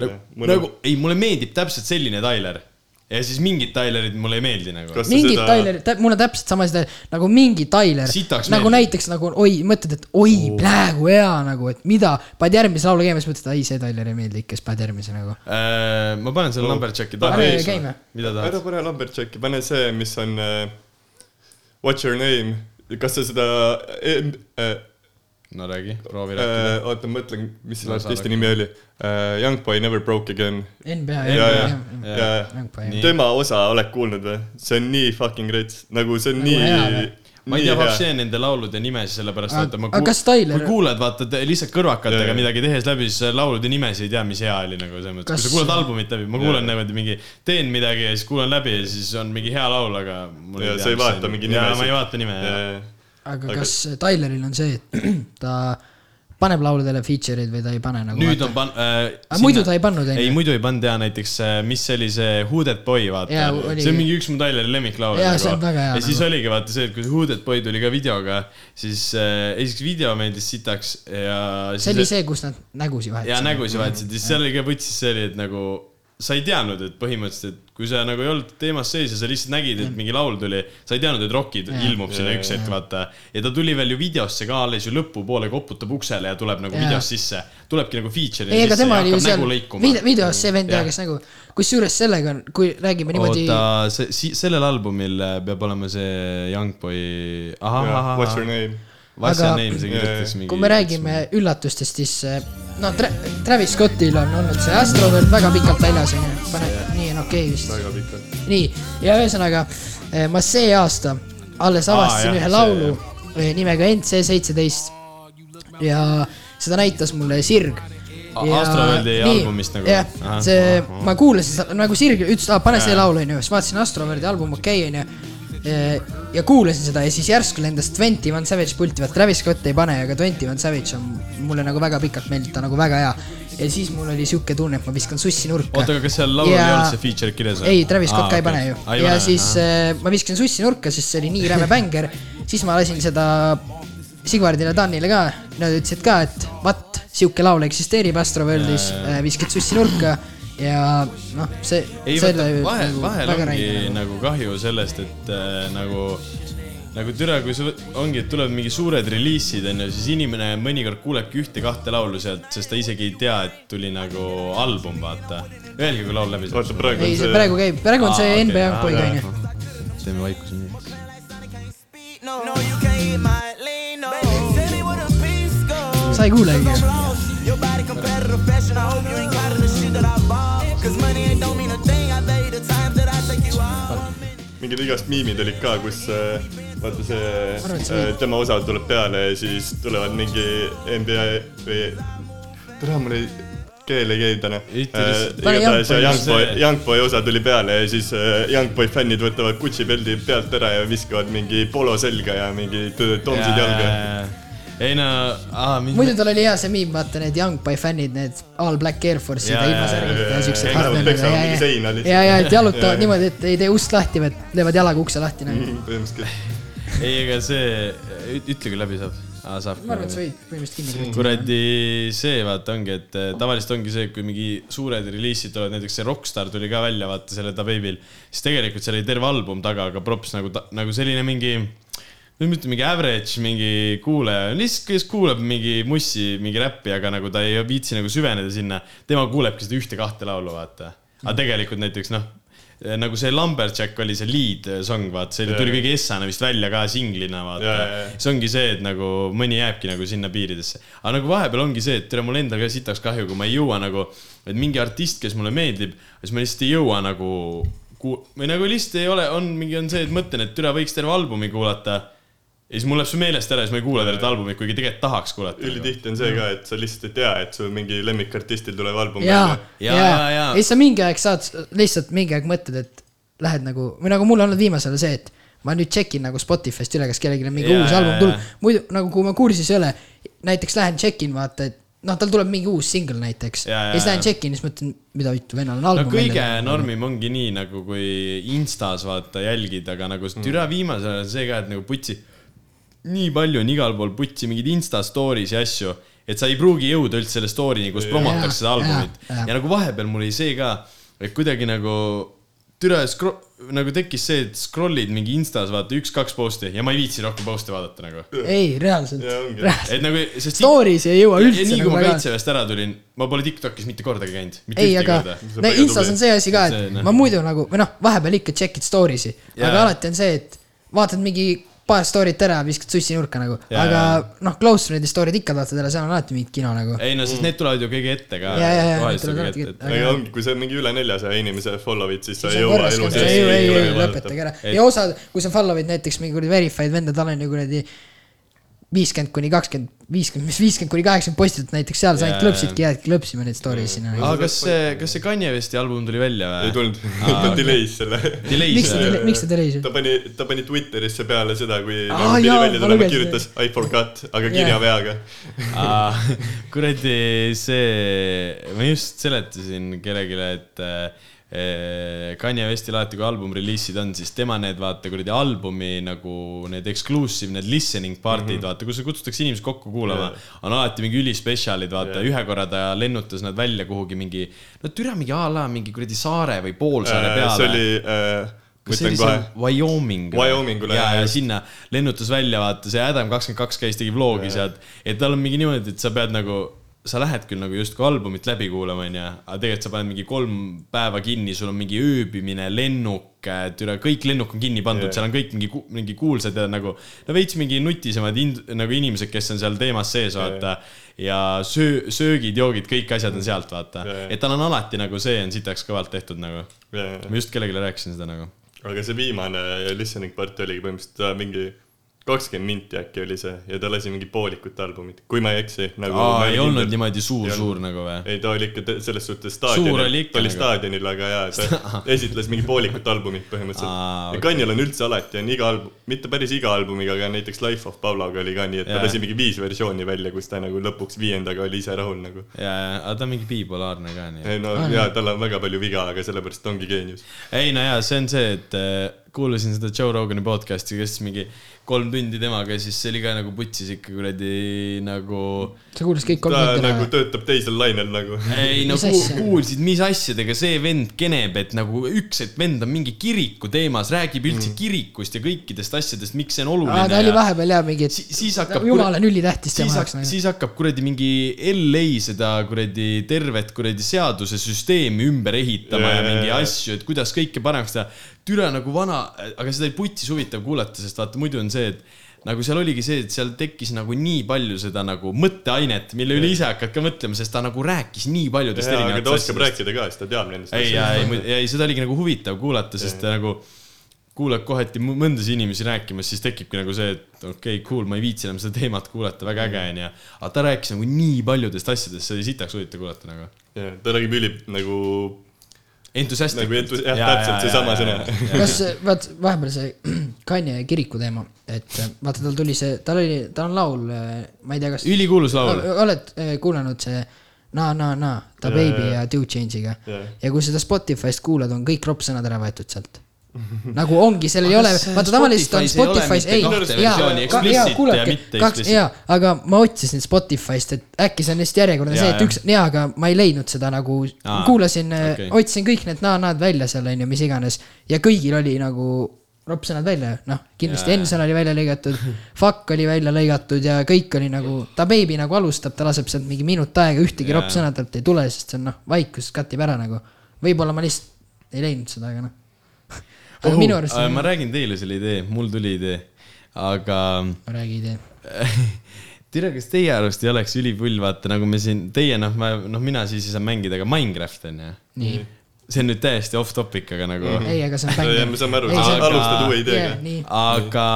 [SPEAKER 3] Mulle-
[SPEAKER 2] nagu, ei, mulle meeldib täpselt selline Tyler. Ja siis mingid Tylerid mulle ei meeldi nagu.
[SPEAKER 1] Mingid
[SPEAKER 3] seda-
[SPEAKER 1] Tyler, mul on täpselt sama asi, nagu mingi Tyler, nagu
[SPEAKER 2] meeldib.
[SPEAKER 1] näiteks nagu oi, mõtled, et oi, praegu hea nagu, et mida, paned järgmise laulu käima, siis mõtled, ei, see Tyler ei meeldi ikka, siis paned järgmise nagu.
[SPEAKER 2] Äh, ma panen selle
[SPEAKER 3] No.
[SPEAKER 2] Lumberjacki
[SPEAKER 3] Pane
[SPEAKER 2] taha. mida
[SPEAKER 3] ära
[SPEAKER 2] tahad?
[SPEAKER 3] pane Lumberjacki, pane see, mis on uh, What's your name kas sa seda äh,
[SPEAKER 2] no räägi, proovi rääkida.
[SPEAKER 3] äh,, oota, ma mõtlen, mis selle
[SPEAKER 2] No
[SPEAKER 3] artisti nimi oli. Äh,. Young boy never broke again.
[SPEAKER 1] NBA,
[SPEAKER 3] ja
[SPEAKER 1] Young,
[SPEAKER 3] tema osa oled kuulnud või? see on nii fucking rets, nagu see on
[SPEAKER 1] Nagu
[SPEAKER 3] nii
[SPEAKER 2] ma ei tea vaata nende laulude nimesid, sellepärast vaata ma
[SPEAKER 1] kas Tyler-
[SPEAKER 2] kui kuulad, vaata lihtsalt kõrvakatega midagi tehes läbi, siis laulude nimesid ei tea, mis hea oli nagu selles mõttes,
[SPEAKER 1] Kas-
[SPEAKER 2] kui sa kuulad albumit läbi, ma kuulan niimoodi mingi, teen midagi ja siis kuulan läbi ja siis on mingi hea laul, aga mul
[SPEAKER 3] Ja sa ei vaata mingi nimesid.
[SPEAKER 2] ma ei vaata nime, jah.
[SPEAKER 1] Aga kas Tyleril on see, et ta paneb lauludele feature'id või ta ei pane nagu
[SPEAKER 2] nüüd on pan- äh,.
[SPEAKER 1] Aga muidu ta ei pannud, on
[SPEAKER 2] ei, muidu ei pannud ja näiteks, mis see oli see Who That Boy, vaata
[SPEAKER 1] oli-
[SPEAKER 2] see on mingi üks mu Tyleri lemmiklaule
[SPEAKER 1] Jaa, see on väga hea
[SPEAKER 2] ja siis
[SPEAKER 1] nagu.
[SPEAKER 2] oligi vaata see, et kui Who That Boy tuli ka videoga, siis äh, esiteks video meeldis sitaks ja.
[SPEAKER 1] see oli see, kus nad nägusid vahetasid.
[SPEAKER 2] ja nägusid vahetasid, siis seal oli ka võtsis see oli, et nagu sa ei teadnud, et põhimõtteliselt, et kui sa nagu ei olnud teemas sees ja sa lihtsalt nägid, et mingi laul tuli, sa ei teadnud, et Rockid
[SPEAKER 1] Jaa.
[SPEAKER 2] ilmub sinna üks hetk, vaata. ja ta tuli veel ju videosse ka alles ju lõpupoole, koputab uksele ja tuleb nagu
[SPEAKER 1] Jaa.
[SPEAKER 2] videos sisse. tulebki nagu feature'i sisse
[SPEAKER 1] tema
[SPEAKER 2] ja
[SPEAKER 1] oli ju
[SPEAKER 2] hakkab
[SPEAKER 1] seal
[SPEAKER 2] nägu lõikuma
[SPEAKER 1] video, videos see vend
[SPEAKER 2] Jah.
[SPEAKER 1] ja kes nagu, kusjuures sellega on, kui räägime niimoodi,
[SPEAKER 2] oota, see, sellel albumil äh, peab olema see Youngboy, ahah, ahah,
[SPEAKER 3] What's your name?
[SPEAKER 2] What's your name, see kirjutas mingi.
[SPEAKER 1] kui me räägime üllatustest, siis eh, no Tra Travis Scottil on olnud see Astrovert väga pikalt väljas onju, paneb, nii on okei okay, vist.
[SPEAKER 3] väga pikalt.
[SPEAKER 1] nii, ja ühesõnaga eh, ma see aasta alles avastasin
[SPEAKER 2] jah,
[SPEAKER 1] ühe
[SPEAKER 2] see,
[SPEAKER 1] laulu eh, nimega NC seitseteist ja seda näitas mulle Sirg.
[SPEAKER 2] Astroverdi albumist nagu?
[SPEAKER 1] jah see ma kuulasin seda nagu Sirg ütles, pane see laul onju, siis vaatasin Astroverdi album okei okay, onju. Ja kuulasin seda ja siis järsku lendas Twenty One Savage pulti, vaat Travis Scott ei pane, aga Twenty One Savage on mulle nagu väga pikalt meeldib, ta on nagu väga hea. ja siis mul oli siuke tunne, et ma viskan sussi nurka.
[SPEAKER 2] oota, aga kas seal laulul
[SPEAKER 1] Ja-
[SPEAKER 2] ei olnud see feature kirjas
[SPEAKER 1] ei, Travis Scott ka ei pane ju. ja siis äh, ma viskasin sussi nurka, sest see oli nii räme bängar. siis ma lasin seda Sigvardile, Danile ka, nad ütlesid ka, et vaat, sihuke laul eksisteerib Astroworldis, viskad sussi nurka ja noh, see.
[SPEAKER 2] ei vaata, vahel, vahel ongi nagu. nagu kahju sellest, et äh, nagu, nagu türa, kui sa ongi, et tulevad mingi suured reliisid onju, siis inimene mõnikord kuulebki ühte-kahte laulu sealt, sest ta isegi ei tea, et tuli nagu album, vaata. Öelge, kui laul läbi
[SPEAKER 3] oota, praegu
[SPEAKER 1] ei,
[SPEAKER 3] on
[SPEAKER 1] see praegu käib, praegu on see
[SPEAKER 2] Aa,
[SPEAKER 1] NBA
[SPEAKER 2] aa,
[SPEAKER 1] onju.
[SPEAKER 2] teeme vaikuse nii.
[SPEAKER 1] Sa ei kuulegi.
[SPEAKER 5] Your body competitive fashion. I hope you ain't caught in the shit that I
[SPEAKER 3] mingid igast miimid olid ka, kus äh, vaata see äh, tema osa tuleb peale ja siis tulevad mingi NBA või, tere, mul ei, keel ei käi täna.
[SPEAKER 1] Pane
[SPEAKER 3] igatahes
[SPEAKER 1] Youngboy.
[SPEAKER 3] Youngboy, osa tuli peale ja siis äh, Youngboy fännid võtavad Gucci peldi pealt ära ja viskavad mingi polo selga ja mingi t- tomsid jalga.
[SPEAKER 2] Ei no, aa,
[SPEAKER 1] muidu tal oli hea see miim, vaata need Young Boy fännid, need all black Air Force'id ja ilma
[SPEAKER 2] jaa,
[SPEAKER 1] särgita
[SPEAKER 3] jaa,
[SPEAKER 1] ja siuksed ja, ja, ja, ja, et jalutavad niimoodi, et ei tee ust lahti, vaid löövad jalaga ukse lahti nagu.
[SPEAKER 3] Põhimõtteliselt.
[SPEAKER 2] ei, ega see, ütle kui läbi saab. aa, saab.
[SPEAKER 1] ma arvan, et sa võid põhimõtteliselt kinni panna.
[SPEAKER 2] kuradi see vaata ongi, et eh, tavaliselt ongi see, kui mingi suured reliisid tulevad, näiteks see Rockstar tuli ka välja, vaata selle Da Baby'l, siis tegelikult seal oli terve album taga, aga props nagu, nagu selline mingi, ei ütle mingi average mingi kuulaja, lihtsalt kes kuulab mingi mussi, mingi räppi, aga nagu ta ei viitsi nagu süveneda sinna, tema kuulebki seda ühte-kahte laulu, vaata. aga tegelikult näiteks noh, nagu see Lumberjack oli see lead song, vaata, see
[SPEAKER 3] Jaa.
[SPEAKER 2] tuli kõige essana vist välja ka singlina, vaata see ongi see, et nagu mõni jääbki nagu sinna piiridesse. aga nagu vahepeal ongi see, et tere, mul endal ka sitaks kahju, kui ma ei jõua nagu, et mingi artist, kes mulle meeldib, siis ma lihtsalt ei jõua nagu või nagu lihtsalt ei ole, on mingi on see, et mõtlen, et türa võiks terve albumi kuulata. Ja siis mul läheb see meelest ära ja siis ma ei kuula tervet albumit, kuigi tegelikult tahaks kuulata.
[SPEAKER 3] ülitihti on see ka, et sa lihtsalt ei tea, et sul mingi lemmikartistil tuleb album
[SPEAKER 1] ja,
[SPEAKER 2] Jaa,
[SPEAKER 1] ja
[SPEAKER 2] jaa,, jaa.
[SPEAKER 1] ja siis sa mingi aeg saad, lihtsalt mingi aeg mõtled, et lähed nagu, või nagu mul on olnud viimasel ajal see, et ma nüüd tšekin nagu Spotify'st üle, kas kellelgi on mingi
[SPEAKER 2] Jaa,
[SPEAKER 1] uus album tulnud. muidu nagu, kui ma kursis ei ole, näiteks lähen tšekin, vaata, et noh, tal tuleb mingi uus singel näiteks.
[SPEAKER 2] Jaa,
[SPEAKER 1] ja
[SPEAKER 2] jaa,
[SPEAKER 1] siis lähen tšekin, siis mõtlen, mida vittu, vennal on
[SPEAKER 2] no
[SPEAKER 1] album.
[SPEAKER 2] kõige. normim ongi nii nagu, kui Instas vaata jälgid, aga nagu
[SPEAKER 1] Mm.
[SPEAKER 2] türa viimasel ajal on see ka, et nagu putsi, nii palju on igal pool putsi mingeid Insta stories ja asju, et sa ei pruugi jõuda üldse selle story'ni, kus promotakse seda albumit. ja nagu vahepeal mul oli see ka, et kuidagi nagu türa skro-, nagu tekkis see, et scroll'id mingi Instas vaata üks-kaks post'i ja ma ei viitsi rohkem post'e vaadata nagu.
[SPEAKER 1] ei, reaalselt
[SPEAKER 2] et nagu, sest
[SPEAKER 1] Stories ei jõua üldse
[SPEAKER 2] nii
[SPEAKER 1] nagu
[SPEAKER 2] kui ma
[SPEAKER 1] väga.
[SPEAKER 2] kaitseväest ära tulin, ma pole Tiktokis mitte kordagi käinud.
[SPEAKER 1] ei, aga
[SPEAKER 3] See
[SPEAKER 1] no Instas on see asi ka,
[SPEAKER 2] See,
[SPEAKER 1] et
[SPEAKER 2] noh.
[SPEAKER 1] ma muidu nagu, või noh, vahepeal ikka check'id story si, aga alati on see, et vaatad mingi paar story't ära, viskad sussi nurka nagu, aga noh, close friend'i story'd ikka vaatad ära, seal on alati mingit kino nagu.
[SPEAKER 2] ei no siis need tulevad ju kõige ette ka.
[SPEAKER 3] Aga kui sa mingi üle neljasaja inimese follow'id, siis sa ei
[SPEAKER 1] on
[SPEAKER 3] jõua elu
[SPEAKER 1] ei, ei, ei,
[SPEAKER 3] sees.
[SPEAKER 1] lõpetage ära. ja osad, kui sa follow'id näiteks mingi kuradi verified venda, tal on ju kuradi viiskümmend kuni kakskümmend, viiskümmend, mis viiskümmend kuni kaheksakümmend postitud näiteks seal, sa ainult klõpsidki, jäädki klõpsima neid story sinna.
[SPEAKER 2] aga kas see, kas see Kanye Westi album tuli välja
[SPEAKER 3] ei
[SPEAKER 2] või?
[SPEAKER 3] tulnud, ta delay's selle.
[SPEAKER 2] Delay's
[SPEAKER 1] miks ta, miks ta siis?
[SPEAKER 3] ta pani, ta pani Twitterisse peale seda, kui
[SPEAKER 1] Aa,
[SPEAKER 3] nagu pidi
[SPEAKER 1] jaa,
[SPEAKER 3] välja
[SPEAKER 1] ma
[SPEAKER 3] tulema, kirjutas I forgot, aga kirjaveaga.
[SPEAKER 2] kuradi see, ma just seletasin kellelegi, et äh, Kanye Westil alati, kui album reliisid on, siis tema need vaata kuradi albumi nagu need exclusive, need listening party'd mm -hmm. vaata, kus kutsutakse inimesed kokku kuulama yeah.. on alati mingi ülispetsialid, vaata yeah., ühe korra ta lennutas nad välja kuhugi mingi, no türa mingi a la mingi kuradi saare või poolsaare peale.
[SPEAKER 3] Äh, see oli äh,,
[SPEAKER 2] kas see oli see, Wyoming?
[SPEAKER 3] Wyomingule,
[SPEAKER 2] ja,
[SPEAKER 3] jah,
[SPEAKER 2] ja
[SPEAKER 3] just.
[SPEAKER 2] sinna lennutas välja, vaata see Adam kakskümmend kaks käis, tegi vlogi sealt, et tal on mingi niimoodi, et sa pead nagu, sa lähed küll nagu justkui albumit läbi kuulama, onju, aga tegelikult sa paned mingi kolm päeva kinni, sul on mingi ööbimine, lennuk, türa, kõik lennuk on kinni pandud
[SPEAKER 3] Jah.
[SPEAKER 2] seal on kõik mingi, mingi kuulsad ja nagu, no veits mingi nutisemad ind, nagu inimesed, kes on seal teemas sees, vaata. ja söö, söögid, joogid, kõik asjad on sealt, vaata
[SPEAKER 3] Jah..
[SPEAKER 2] et tal on alati nagu see on sitaks kõvalt tehtud nagu. ma just kellelegi rääkisin seda nagu.
[SPEAKER 3] aga see viimane listening party oligi põhimõtteliselt ta mingi kakskümmend minti äkki oli see ja ta lasi mingi poolikut albumit, kui ma ei eksi nagu.
[SPEAKER 2] aa, ei olnud niimoodi suur-suur nagu või?
[SPEAKER 3] ei, ta oli ikka te- selles suhtes
[SPEAKER 2] Suur
[SPEAKER 3] staadionil ta oli
[SPEAKER 2] nagu.
[SPEAKER 3] staadionil, aga jaa, ta esitles mingi poolikut albumit põhimõtteliselt. ja
[SPEAKER 2] okei.
[SPEAKER 3] Kanjal on üldse alati on iga album, mitte päris iga albumiga, aga näiteks Life of Pabloga oli ka nii, et ta
[SPEAKER 2] Jaa.
[SPEAKER 3] lasi mingi viis versiooni välja, kus ta nagu lõpuks viiendaga oli ise rahul nagu.
[SPEAKER 2] ja, ja, aga ta on mingi bipolaarne ka nii.
[SPEAKER 3] ei no jaa, tal on väga palju viga, aga sellepärast ta ongi geenius.
[SPEAKER 2] ei no jaa, see on see, et äh, kuulasin seda Joe Rogani podcast'i, kes mingi kolm tundi temaga ja siis see oli ka nagu putsis ikka kuradi nagu.
[SPEAKER 1] sa kuulasid kõik kolm
[SPEAKER 3] ta
[SPEAKER 1] tundi
[SPEAKER 3] nagu
[SPEAKER 1] ära?
[SPEAKER 3] töötab teisel lainel nagu.
[SPEAKER 2] ei no
[SPEAKER 1] Mis
[SPEAKER 2] ku, kuulsid, mis asjadega see vend keneb, et nagu üks, et vend on mingi kiriku teemas, räägib üldse mm. kirikust ja kõikidest asjadest, miks see on oluline.
[SPEAKER 1] ta oli vahepeal jah mingi,
[SPEAKER 2] Si- siis hakkab
[SPEAKER 1] jumal on ülitähtis tema jaoks nagu.
[SPEAKER 2] siis hakkab kuradi mingi LA seda kuradi tervet kuradi seadusesüsteemi ümber ehitama yeah, ja mingi asju, et kuidas kõike paremaks teha. Türa nagu vana, aga seda oli putis huvitav kuulata, sest vaata muidu on see, et nagu seal oligi see, et seal tekkis nagu nii palju seda nagu mõtteainet, mille üle ise hakkad ka mõtlema, sest ta nagu rääkis nii paljudest
[SPEAKER 3] aga ta
[SPEAKER 2] erinevatest
[SPEAKER 3] oskab. rääkida ka, siis ta teab nendest
[SPEAKER 2] ei, ei, ei seda oligi nagu huvitav kuulata, sest ta nagu kuulad kohati mõndasid inimesi rääkimas, siis tekibki nagu see, et okei okay,, cool, ma ei viitsi enam seda teemat kuulata, väga äge onju. aga ta rääkis nagu nii paljudest asjadest, see oli sitaks huvitav kuulata nagu.
[SPEAKER 3] Ta räägib üli nagu,
[SPEAKER 2] entusiastlik.
[SPEAKER 3] nagu entus-, jah, täpselt seesama sõna.
[SPEAKER 1] kas, vaat vahepeal see Kanye kiriku teema, et vaata, tal tuli see, tal oli, tal on laul, ma ei tea, kas.
[SPEAKER 2] ülikuulus laul.
[SPEAKER 1] oled kuulanud see Na Na Na, Da Baby
[SPEAKER 3] jaa.
[SPEAKER 1] ja Two Change'iga
[SPEAKER 3] Jaa.
[SPEAKER 1] ja kui seda Spotify'st kuulad, on kõik ropsõnad ära võetud sealt. Nagu ongi, seal ei ole
[SPEAKER 2] äh,
[SPEAKER 1] vaata tavaliselt on
[SPEAKER 2] Spotify's ei ole
[SPEAKER 1] Spotify's,
[SPEAKER 2] mitte
[SPEAKER 1] ei,
[SPEAKER 2] kahte versiooni, explicit ja mitte
[SPEAKER 1] kaks, jaa, aga ma otsisin Spotify'st, et äkki see on lihtsalt järjekordne
[SPEAKER 2] Jaa,
[SPEAKER 1] see, et
[SPEAKER 2] jaa.
[SPEAKER 1] üks, jaa, aga ma ei leidnud seda nagu kuulasin
[SPEAKER 2] okei.
[SPEAKER 1] okay., otsisin kõik need na-nad välja seal onju, mis iganes ja kõigil oli nagu ropsõnad välja, noh, kindlasti
[SPEAKER 2] Jaa,
[SPEAKER 1] Enson oli välja lõigatud, Fuck oli välja lõigatud ja kõik oli nagu, ta beebi nagu alustab, ta laseb sealt mingi minut aega, ühtegi
[SPEAKER 2] Jaa.
[SPEAKER 1] ropsõna talt ei tule, sest see on noh, vaikus katib ära nagu. võib-olla ma lihtsalt ei leidnud seda, aga noh. Aga minu arust
[SPEAKER 2] Oh, ma räägin teile selle idee, mul tuli idee, aga
[SPEAKER 1] ma räägi idee.
[SPEAKER 2] tere, kas teie arust ei oleks ülipull, vaata nagu me siin, teie noh, ma noh, mina siis ei saa mängida, aga Minecraft on ju.
[SPEAKER 1] nii,
[SPEAKER 2] see on nüüd täiesti off topic, aga nagu mm. -hmm.
[SPEAKER 1] ei, aga see on
[SPEAKER 3] me saame aru,
[SPEAKER 1] Ei,
[SPEAKER 3] sa alustad uue ideega.
[SPEAKER 2] Aga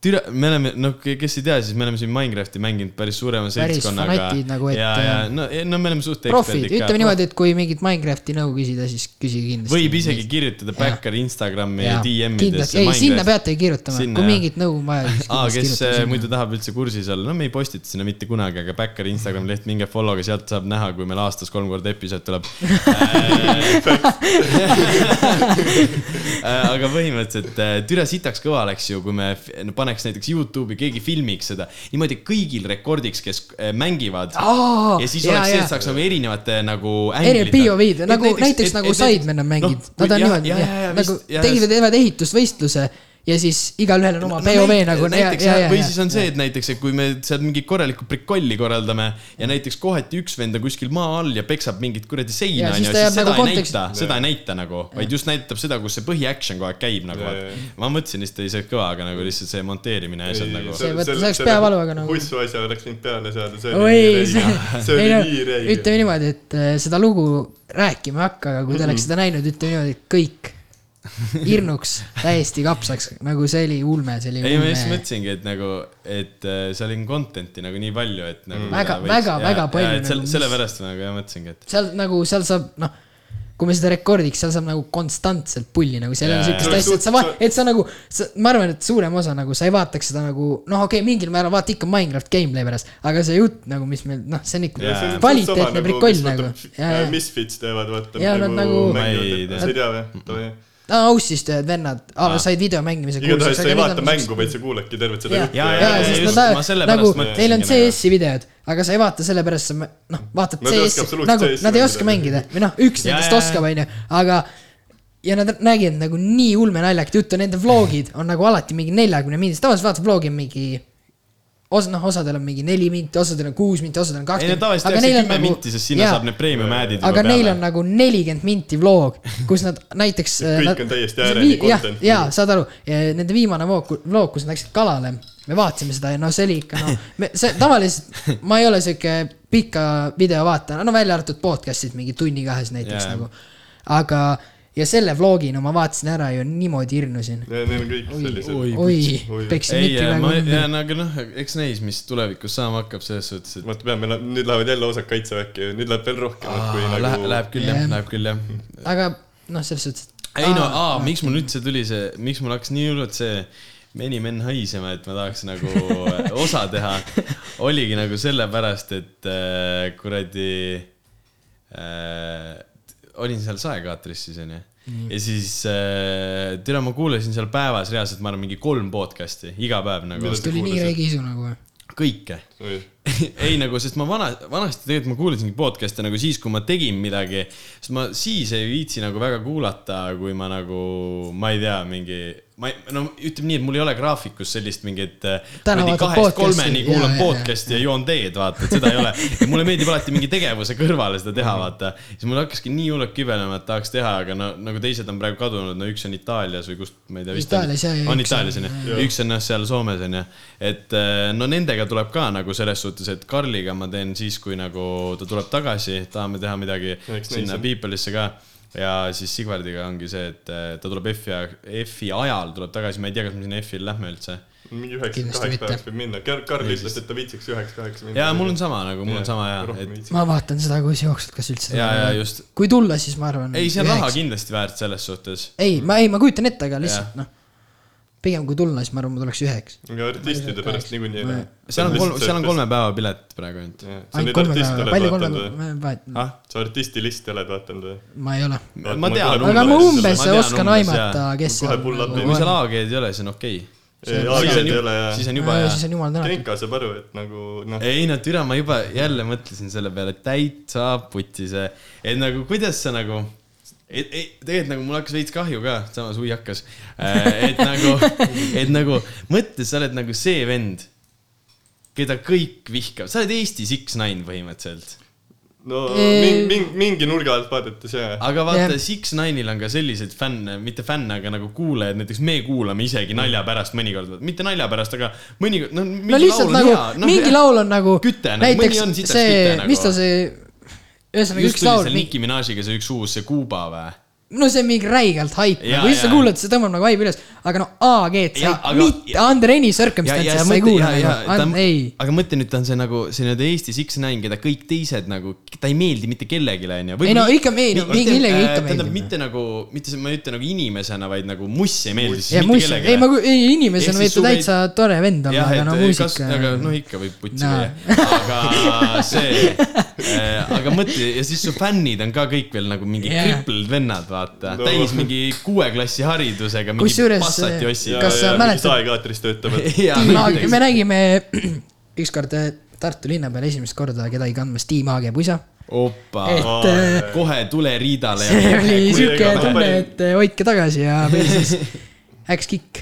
[SPEAKER 2] türa, me oleme, noh, kes ei tea, siis me oleme siin Minecrafti mänginud päris suurema
[SPEAKER 1] Päris
[SPEAKER 2] seltskonnaga.
[SPEAKER 1] fanatid nagu, et-
[SPEAKER 2] ja, ja no, no me oleme suht
[SPEAKER 1] profid, ütleme niimoodi, et kui mingit Minecrafti nõu küsida, siis küsige kindlasti.
[SPEAKER 2] võib isegi kirjutada backeri Instagrami
[SPEAKER 1] Jaa,
[SPEAKER 2] DM-ides.
[SPEAKER 1] kindlasti, ei sinna peategi kirjutama, kui
[SPEAKER 2] jah.
[SPEAKER 1] mingit nõu on vaja,
[SPEAKER 2] aa, kes äh,
[SPEAKER 1] kirjutage
[SPEAKER 2] muidu tahab üldse kursis olla, no me ei postita sinna mitte kunagi, aga Backeri Instagrami leht, minge follow'ge, sealt saab näha, kui meil aastas kolm korda episood tuleb. aga põhimõtteliselt äh, türa sitaks kõva oleks ju, kui me paneks näiteks Youtube'i, keegi filmiks seda. Niimoodi kõigil rekordiks, kes äh, mängivad.
[SPEAKER 1] Aa,
[SPEAKER 2] ja siis
[SPEAKER 1] jaa,
[SPEAKER 2] oleks see, et saaks nagu erinevate nagu.
[SPEAKER 1] erinevad POV-d, nagu näiteks, näiteks nagu Sidemen on
[SPEAKER 2] noh,
[SPEAKER 1] mängid, nad on niimoodi, nagu tegivad, teevad ehitusvõistluse ja siis igalühel on oma POV nagu.
[SPEAKER 2] näiteks ja, ja, või siis on see, et näiteks, et kui me seal mingit korralikku prikolli korraldame ja näiteks kohati üks vend on kuskil maa all ja peksab mingit kuradi seina
[SPEAKER 1] Ja
[SPEAKER 2] onju,
[SPEAKER 1] siis
[SPEAKER 2] siis seda
[SPEAKER 1] nagu
[SPEAKER 2] ei
[SPEAKER 1] kontekst-
[SPEAKER 2] näita, seda ei näita nagu, vaid just näitab seda, kus see põhi-action kogu aeg käib nagu
[SPEAKER 3] Ja, ja,
[SPEAKER 2] ma mõtlesin lihtsalt ei see kõva, aga nagu lihtsalt see monteerimine ja asjad nagu.
[SPEAKER 1] See oleks peavalu, aga nagu-
[SPEAKER 3] hussu asja oleks võinud peale saada, see oli, nii
[SPEAKER 1] no
[SPEAKER 3] räige.
[SPEAKER 1] ütleme niimoodi, et äh, seda lugu rääkima ei hakka, aga kui te oleks seda näinud, ütleme niimoodi, et kõik hirnuks, täiesti kapsaks, nagu see oli ulme, see oli
[SPEAKER 2] ei, ma just
[SPEAKER 1] ulme.
[SPEAKER 2] mõtlesingi, et nagu, et äh, seal on content'i nagu nii palju, et nagu.
[SPEAKER 1] Väga- väga- väga palju
[SPEAKER 2] et selle,
[SPEAKER 1] nagu, mis-
[SPEAKER 2] sellepärast ma nagu jah mõtlesingi, et.
[SPEAKER 1] seal nagu, seal saab, noh, kui me seda rekordiks, seal saab nagu konstantselt pulli nagu, seal ei ole
[SPEAKER 2] Jaa,
[SPEAKER 1] siukest asja, et sa va-, et sa nagu, ma arvan, et suurem osa nagu sa ei vaataks seda nagu, noh, okei okay,, mingil määral vaata ikka Minecraft gameplay pärast, aga see jutt nagu, mis meil, noh, see on ikka kvaliteetne prikoll nagu. ja, ja,
[SPEAKER 3] Misfits teevad, vaata.
[SPEAKER 1] Jaa, nad nagu-
[SPEAKER 2] Ma ei tea.
[SPEAKER 3] sa ei tea või?
[SPEAKER 1] aa, Aussist ühed vennad, said video mängimise
[SPEAKER 3] igatahes sa ei vaata mängu, vaid sa kuuledki tervet seda
[SPEAKER 1] ja,
[SPEAKER 3] juttu.
[SPEAKER 1] ja, ja,
[SPEAKER 2] jaa,
[SPEAKER 1] sest
[SPEAKER 2] just,
[SPEAKER 1] nad
[SPEAKER 2] sellepärast
[SPEAKER 1] nagu, neil on
[SPEAKER 2] nagu.
[SPEAKER 1] CS-i videod, aga sa ei vaata sellepärast, sa noh, vaatad CS-i, nagu nad ei
[SPEAKER 3] mängida.
[SPEAKER 1] oska mängida. Või noh, üks nendest oskab, onju, aga ja nad nägid nagu nii ulme naljakat juttu, nende vlogid on nagu alati mingi neljakümne minutist, tavaliselt vaatad vlogi mingi osa, noh, osadel on mingi neli minti, osadel on kuus minti, osadel on
[SPEAKER 2] ei no
[SPEAKER 1] kakskümmend.
[SPEAKER 2] tavaliselt tehakse kümme minti, sest sinna
[SPEAKER 1] jaa.
[SPEAKER 2] saab need premium ad'id
[SPEAKER 1] aga neil on nagu nelikümmend minti vlog, kus nad näiteks.
[SPEAKER 3] Kõik on täiesti ääreni
[SPEAKER 1] jah
[SPEAKER 3] content.,
[SPEAKER 1] jaa, saad aru, nende viimane vlog, vlog, kus nad läksid kalale, me vaatasime seda ja no see oli ikka noh, me see tavaliselt ma ei ole sihuke pika video vaataja, no välja arvatud podcast'id mingi tunni-kahes näiteks
[SPEAKER 2] Jaa.
[SPEAKER 1] nagu. aga, ja selle vlogi, no ma vaatasin ära ju niimoodi hirmusin.
[SPEAKER 3] Neil on kõik sellised.
[SPEAKER 2] oi,
[SPEAKER 1] oi
[SPEAKER 3] oi.,
[SPEAKER 1] peksin
[SPEAKER 2] ma,
[SPEAKER 1] nagu
[SPEAKER 2] ja no aga noh, eks näis, mis tulevikus saama hakkab selles suhtes, et
[SPEAKER 3] vaata, peame, nüüd lähevad jälle osad kaitseväkke ja nüüd läheb veel rohkem, kui
[SPEAKER 2] Aa,
[SPEAKER 3] nagu
[SPEAKER 2] läheb, läheb küll jah läheb küll jah.
[SPEAKER 1] aga noh, selles suhtes.
[SPEAKER 2] ei no, aa, miks mul üldse tuli see, miks mul hakkas nii hullult see meni menn haisema, et ma tahaks nagu osa teha, oligi nagu sellepärast, et äh, kuradi äh, olin seal saekaatris siis onju. ja siis äh, tead, ma kuulasin seal päevas reaalselt, ma arvan, mingi kolm podcast'i iga päev nagu
[SPEAKER 3] Mida
[SPEAKER 1] tuli nii räige isu nagu.
[SPEAKER 2] kõike
[SPEAKER 3] Oi.
[SPEAKER 2] ei nagu, sest ma vana, vanasti tegelikult ma kuulasingi podcast'e nagu siis, kui ma tegin midagi, sest ma siis ei viitsi nagu väga kuulata, kui ma nagu, ma ei tea, mingi, ma ei, no ütleme nii, et mul ei ole graafikus sellist mingit.
[SPEAKER 1] Vaatad
[SPEAKER 2] kahest kolmeni kuulan podcast'i ja joon teed, vaata, et seda ei ole. mulle meeldib alati mingi tegevuse kõrvale seda teha, vaata. siis mul hakkaski nii hullult kübelema, et tahaks teha, aga no nagu teised on praegu kadunud, no üks on Itaalias või kust, ma ei tea,
[SPEAKER 1] Itaalias, jah, ja
[SPEAKER 2] on
[SPEAKER 1] üks on-
[SPEAKER 2] Itaalias onju, üks on jah seal Soomes onju. et eh, no nendega tuleb ka nagu selles suhtes, et Karliga ma teen siis, kui nagu ta tuleb tagasi, tahame teha midagi
[SPEAKER 3] Eks
[SPEAKER 2] sinna People'isse ka. Ja siis Sigvardiga ongi see, et eh, ta tuleb F-i, F-i ajal tuleb tagasi, ma ei tea, kas me sinna F-il lähme üldse.
[SPEAKER 3] mingi üheksa,
[SPEAKER 1] Kindlasti
[SPEAKER 3] kaheks
[SPEAKER 1] mitte.
[SPEAKER 3] päevaks võib minna. Karl ütles, et ta viitsiks üheks-kaheks minna.
[SPEAKER 2] ja mul on sama nagu, mul on sama ja, et
[SPEAKER 1] ma vaatan seda, kui sa jooksed, kas üldse.
[SPEAKER 2] ja, ja just.
[SPEAKER 1] kui tulla, siis ma arvan.
[SPEAKER 2] ei, see on raha kindlasti väärt selles suhtes.
[SPEAKER 1] ei, ma ei, ma kujutan ette, aga lihtsalt noh, pigem kui tulla, siis ma arvan, ma tuleks üheks.
[SPEAKER 3] aga artistide pärast niikuinii ei lähe.
[SPEAKER 2] seal on kolm, seal on kolme päeva pilet praegu ainult.
[SPEAKER 1] ainult kolme päeva, palju kolme päeva,
[SPEAKER 2] ah,
[SPEAKER 3] sa artisti oled vaadanud või?
[SPEAKER 1] ma ei ole.
[SPEAKER 2] ma tean.
[SPEAKER 1] aga ma
[SPEAKER 3] umbes-
[SPEAKER 1] oskan aimata kes seal
[SPEAKER 2] kui
[SPEAKER 1] on.
[SPEAKER 2] seal AG-d ei ole, siis on okei okay..
[SPEAKER 3] ei,
[SPEAKER 2] siis on juba
[SPEAKER 1] Aa,
[SPEAKER 2] hea
[SPEAKER 1] siis on jumal tänatud.
[SPEAKER 3] Genka saab aru, et nagu noh,
[SPEAKER 2] ei no türa, ma juba jälle mõtlesin selle peale, täitsa putti see, et nagu kuidas sa nagu, et, et tegelikult nagu mul hakkas veits kahju ka, samas hui hakkas. et nagu, et nagu mõtle, sa oled nagu see vend, keda kõik vihkavad, sa oled Eesti Six-Nine põhimõtteliselt.
[SPEAKER 3] no mingi, mingi, mingi nurga alt vaadates jaa.
[SPEAKER 2] aga vaata
[SPEAKER 1] Jah.
[SPEAKER 2] Six-Nine'il on ka selliseid fänne, mitte fänne, aga nagu kuulajaid, näiteks me kuulame isegi nalja pärast mõnikord, mitte nalja pärast, aga mõnikord, no mingi
[SPEAKER 1] no
[SPEAKER 2] laul on
[SPEAKER 1] nagu
[SPEAKER 2] hea,, no
[SPEAKER 1] mingi laul on nagu
[SPEAKER 2] Küte nagu, mõni on sitaks
[SPEAKER 1] see
[SPEAKER 2] küte, nagu.
[SPEAKER 1] mis ta see, ühesõnaga üks laul
[SPEAKER 2] Nicki Minaj'iga see üks uus, see Kuuba või?
[SPEAKER 1] No see on mingi räigelt haip, nagu lihtsalt kuulad, see tõmbab nagu haibi üles, aga no AG-d sa ei, mitte under any circumstances sa ei kuula nagu, ei.
[SPEAKER 2] aga mõtle nüüd, ta on see nagu see nii-öelda Eesti Six-Nine, keda kõik teised nagu, ta ei meeldi mitte kellelegi, onju.
[SPEAKER 1] Ei no ikka meeldib, mingi millegi ikka
[SPEAKER 2] tähendab,
[SPEAKER 1] meeldib.
[SPEAKER 2] mitte nagu, mitte, ma ei ütle nagu inimesena, vaid nagu muss ei meeldi siis mitte kellelegi.
[SPEAKER 1] ei ma, ei inimesena võib ta täitsa tore vend olla, aga no muusika.
[SPEAKER 2] aga noh, ikka võib putsi viia, aga see, aga mõtle ja siis su fännid on ka kõik veel nagu mingi crippled vennad, vaata
[SPEAKER 3] No.
[SPEAKER 2] täis mingi kuue klassi haridusega, mingi
[SPEAKER 1] Kusjuures, eh. Kas sa mäletad-
[SPEAKER 3] saekaatris töötavad.
[SPEAKER 1] Tiim Aage, me nägime ükskord äh, Tartu linna peal esimest korda kedagi kandmas Tiim Aage pusa.
[SPEAKER 2] opa,
[SPEAKER 1] et äh,
[SPEAKER 2] kohe tule riidale
[SPEAKER 1] see oli
[SPEAKER 3] kui
[SPEAKER 1] siuke tunne, et hoidke tagasi ja veel siis X-kick,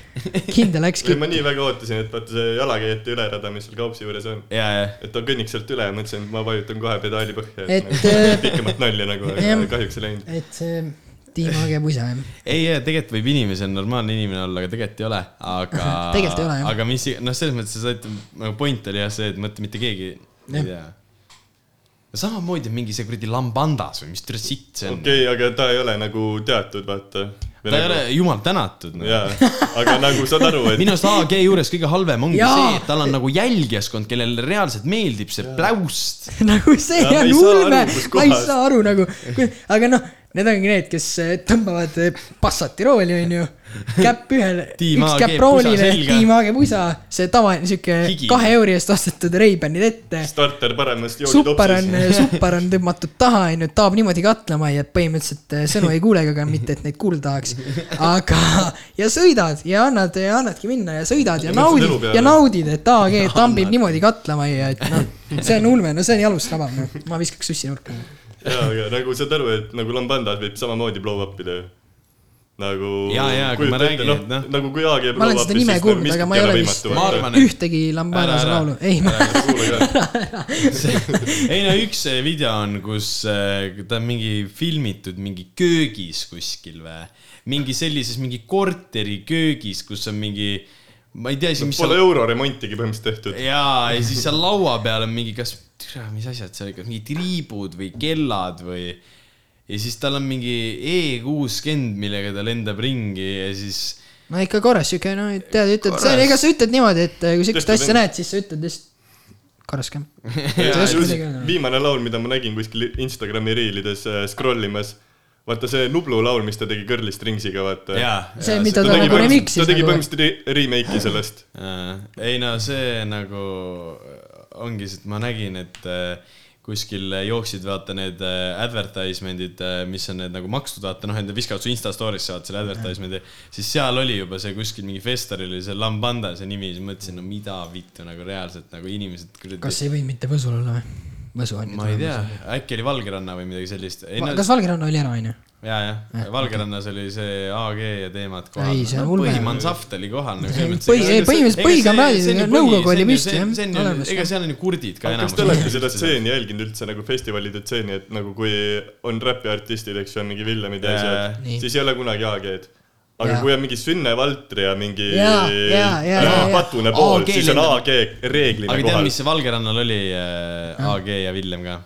[SPEAKER 1] kindel
[SPEAKER 3] ei,
[SPEAKER 1] X-kick.
[SPEAKER 3] ma nii väga ootasin, et vaata see jalakäijate ülerada, mis seal Kaupsi juures on.
[SPEAKER 2] ja, ja
[SPEAKER 3] et ta kõnniks sealt üle ja mõtlesin, et ma vajutan kohe pedaali põhja.
[SPEAKER 1] Et,
[SPEAKER 3] nagu,
[SPEAKER 1] äh,
[SPEAKER 3] pikemat nalja nagu, aga kahjuks ei läinud.
[SPEAKER 1] et see Tiim Aage pusa jah.
[SPEAKER 2] ei, tegelikult võib inimesena normaalne inimene olla, aga tegelikult ei ole, aga
[SPEAKER 1] Tegelikult ei ole, jah.
[SPEAKER 2] aga mis, noh, selles mõttes sa ütled, nagu point oli jah see, et mõtle mitte keegi, ma ei tea. samamoodi mingi see kuradi lambandas või mis türa sitt see on
[SPEAKER 3] okei okay,, aga ta ei ole nagu teatud, vaata.
[SPEAKER 2] ta ei ole, jumal tänatud no..
[SPEAKER 3] jaa, aga nagu saad aru, et
[SPEAKER 2] minu arust AG juures kõige halvem ongi
[SPEAKER 1] Jaa.
[SPEAKER 2] see, et tal on nagu jälgijaskond, kellele reaalselt meeldib see pläust.
[SPEAKER 1] nagu see
[SPEAKER 3] Ja
[SPEAKER 1] on
[SPEAKER 3] ei
[SPEAKER 1] ulme ma ei saa aru nagu, aga noh, need ongi need, kes eh, tõmbavad eh, Passati rooli, onju. käpp ühele, üks käpp roolile. Tiim Aage pusa, see tavaline siuke
[SPEAKER 2] Higi.
[SPEAKER 1] kahe euri eest ostetud Ray-Banid ette.
[SPEAKER 3] starter paremast joonitopsis.
[SPEAKER 1] suppar on tõmmatud taha, onju, taab niimoodi katlama ja põhimõtteliselt eh, sõnu ei kuulegi, aga mitte, et neid kuulda tahaks. aga, ja sõidad ja annad, annadki minna ja sõidad ja
[SPEAKER 3] Ja elu
[SPEAKER 1] naudid ja naudid, et AG tambib niimoodi katlama ja et noh, see on ulme, no see on jalust rabab, noh, ma viskaks sussi nurka.
[SPEAKER 3] jaa, aga nagu saad aru, et nagu lambandas võib samamoodi blow up ida ju. nagu.
[SPEAKER 2] Jaa, jaa, aga ma räägin, et noh-
[SPEAKER 3] nagu kui AG
[SPEAKER 1] ma olen seda nime kuulnud, aga ma ei ole vist
[SPEAKER 2] arvan,
[SPEAKER 1] ühtegi
[SPEAKER 2] ära.
[SPEAKER 1] laulu, ei ma,
[SPEAKER 2] ei no üks eh, video on, kus eh, ta on mingi filmitud mingi köögis kuskil või, mingi sellises mingi korteri köögis, kus on mingi, ma ei tea isegi, mis
[SPEAKER 3] Pole
[SPEAKER 2] seal
[SPEAKER 3] euroremontigi põhimõtteliselt tehtud.
[SPEAKER 2] jaa, ja siis seal laua peal on mingi, kas, mis asjad seal ikka, mingid triibud või kellad või. ja siis tal on mingi E kuuskümmend, millega ta lendab ringi ja siis
[SPEAKER 1] no ikka korras siuke, no tead, ütled,
[SPEAKER 2] Korras.
[SPEAKER 1] ega sa ütled niimoodi, et eh, kui siukest asja näed, siis sa ütled lihtsalt korras ka.
[SPEAKER 3] viimane laul, mida ma nägin kuskil Instagrami reelides äh, scroll imas, vaata see Nublu laul, mis ta tegi Girly Stringsiga, vaata.
[SPEAKER 1] see, mida
[SPEAKER 3] ta
[SPEAKER 1] ta
[SPEAKER 3] tegi
[SPEAKER 1] nagu remix'is
[SPEAKER 3] ta tegi
[SPEAKER 1] nagu.
[SPEAKER 3] põhimõtteliselt re- remake'i sellest.
[SPEAKER 2] ei no see nagu ongi see, et ma nägin, et äh, kuskil jooksid vaata need äh, advertisement'id, mis on need nagu makstud, vaata noh, need viskavad su Insta story'sse vaata selle advertisement'i, siis seal oli juba see kuskil mingi festivalil oli see Lambanda see nimi, siis mõtlesin, no mida vittu nagu reaalselt nagu inimesed
[SPEAKER 1] kas ei võinud mitte Võsul olla või? Võsu on ju.
[SPEAKER 2] ma ei tea, äkki oli Valgeranna või midagi sellist.
[SPEAKER 1] Kas Valgeranna oli ära, onju?
[SPEAKER 2] ja, jah, Valgerannas oli see AG ja teemad kohal.
[SPEAKER 1] Ei, see on ulme.
[SPEAKER 2] põhimansaft oli kohal nagu.
[SPEAKER 1] Põhi- ei, põhimõtteliselt põhikamraadid, nõukogu oli püsti, jah,
[SPEAKER 2] ega seal on ju kurdid ka
[SPEAKER 3] kas te olete seda stseeni jälginud üldse nagu festivalide stseeni, et nagu kui on räpiartistid, eks ju, on mingi Villemid ja asjad, siis ei ole kunagi AG-d. aga
[SPEAKER 1] Jaa.
[SPEAKER 3] kui on mingi Sünne Valtri ja mingi
[SPEAKER 1] jaa, jaa, jaa, jaa.
[SPEAKER 3] patune pool, siis on. AG reeglina
[SPEAKER 2] aga tead,
[SPEAKER 3] kohal
[SPEAKER 2] mis. see Valgerannal oli äh,, AG ja Villem ka.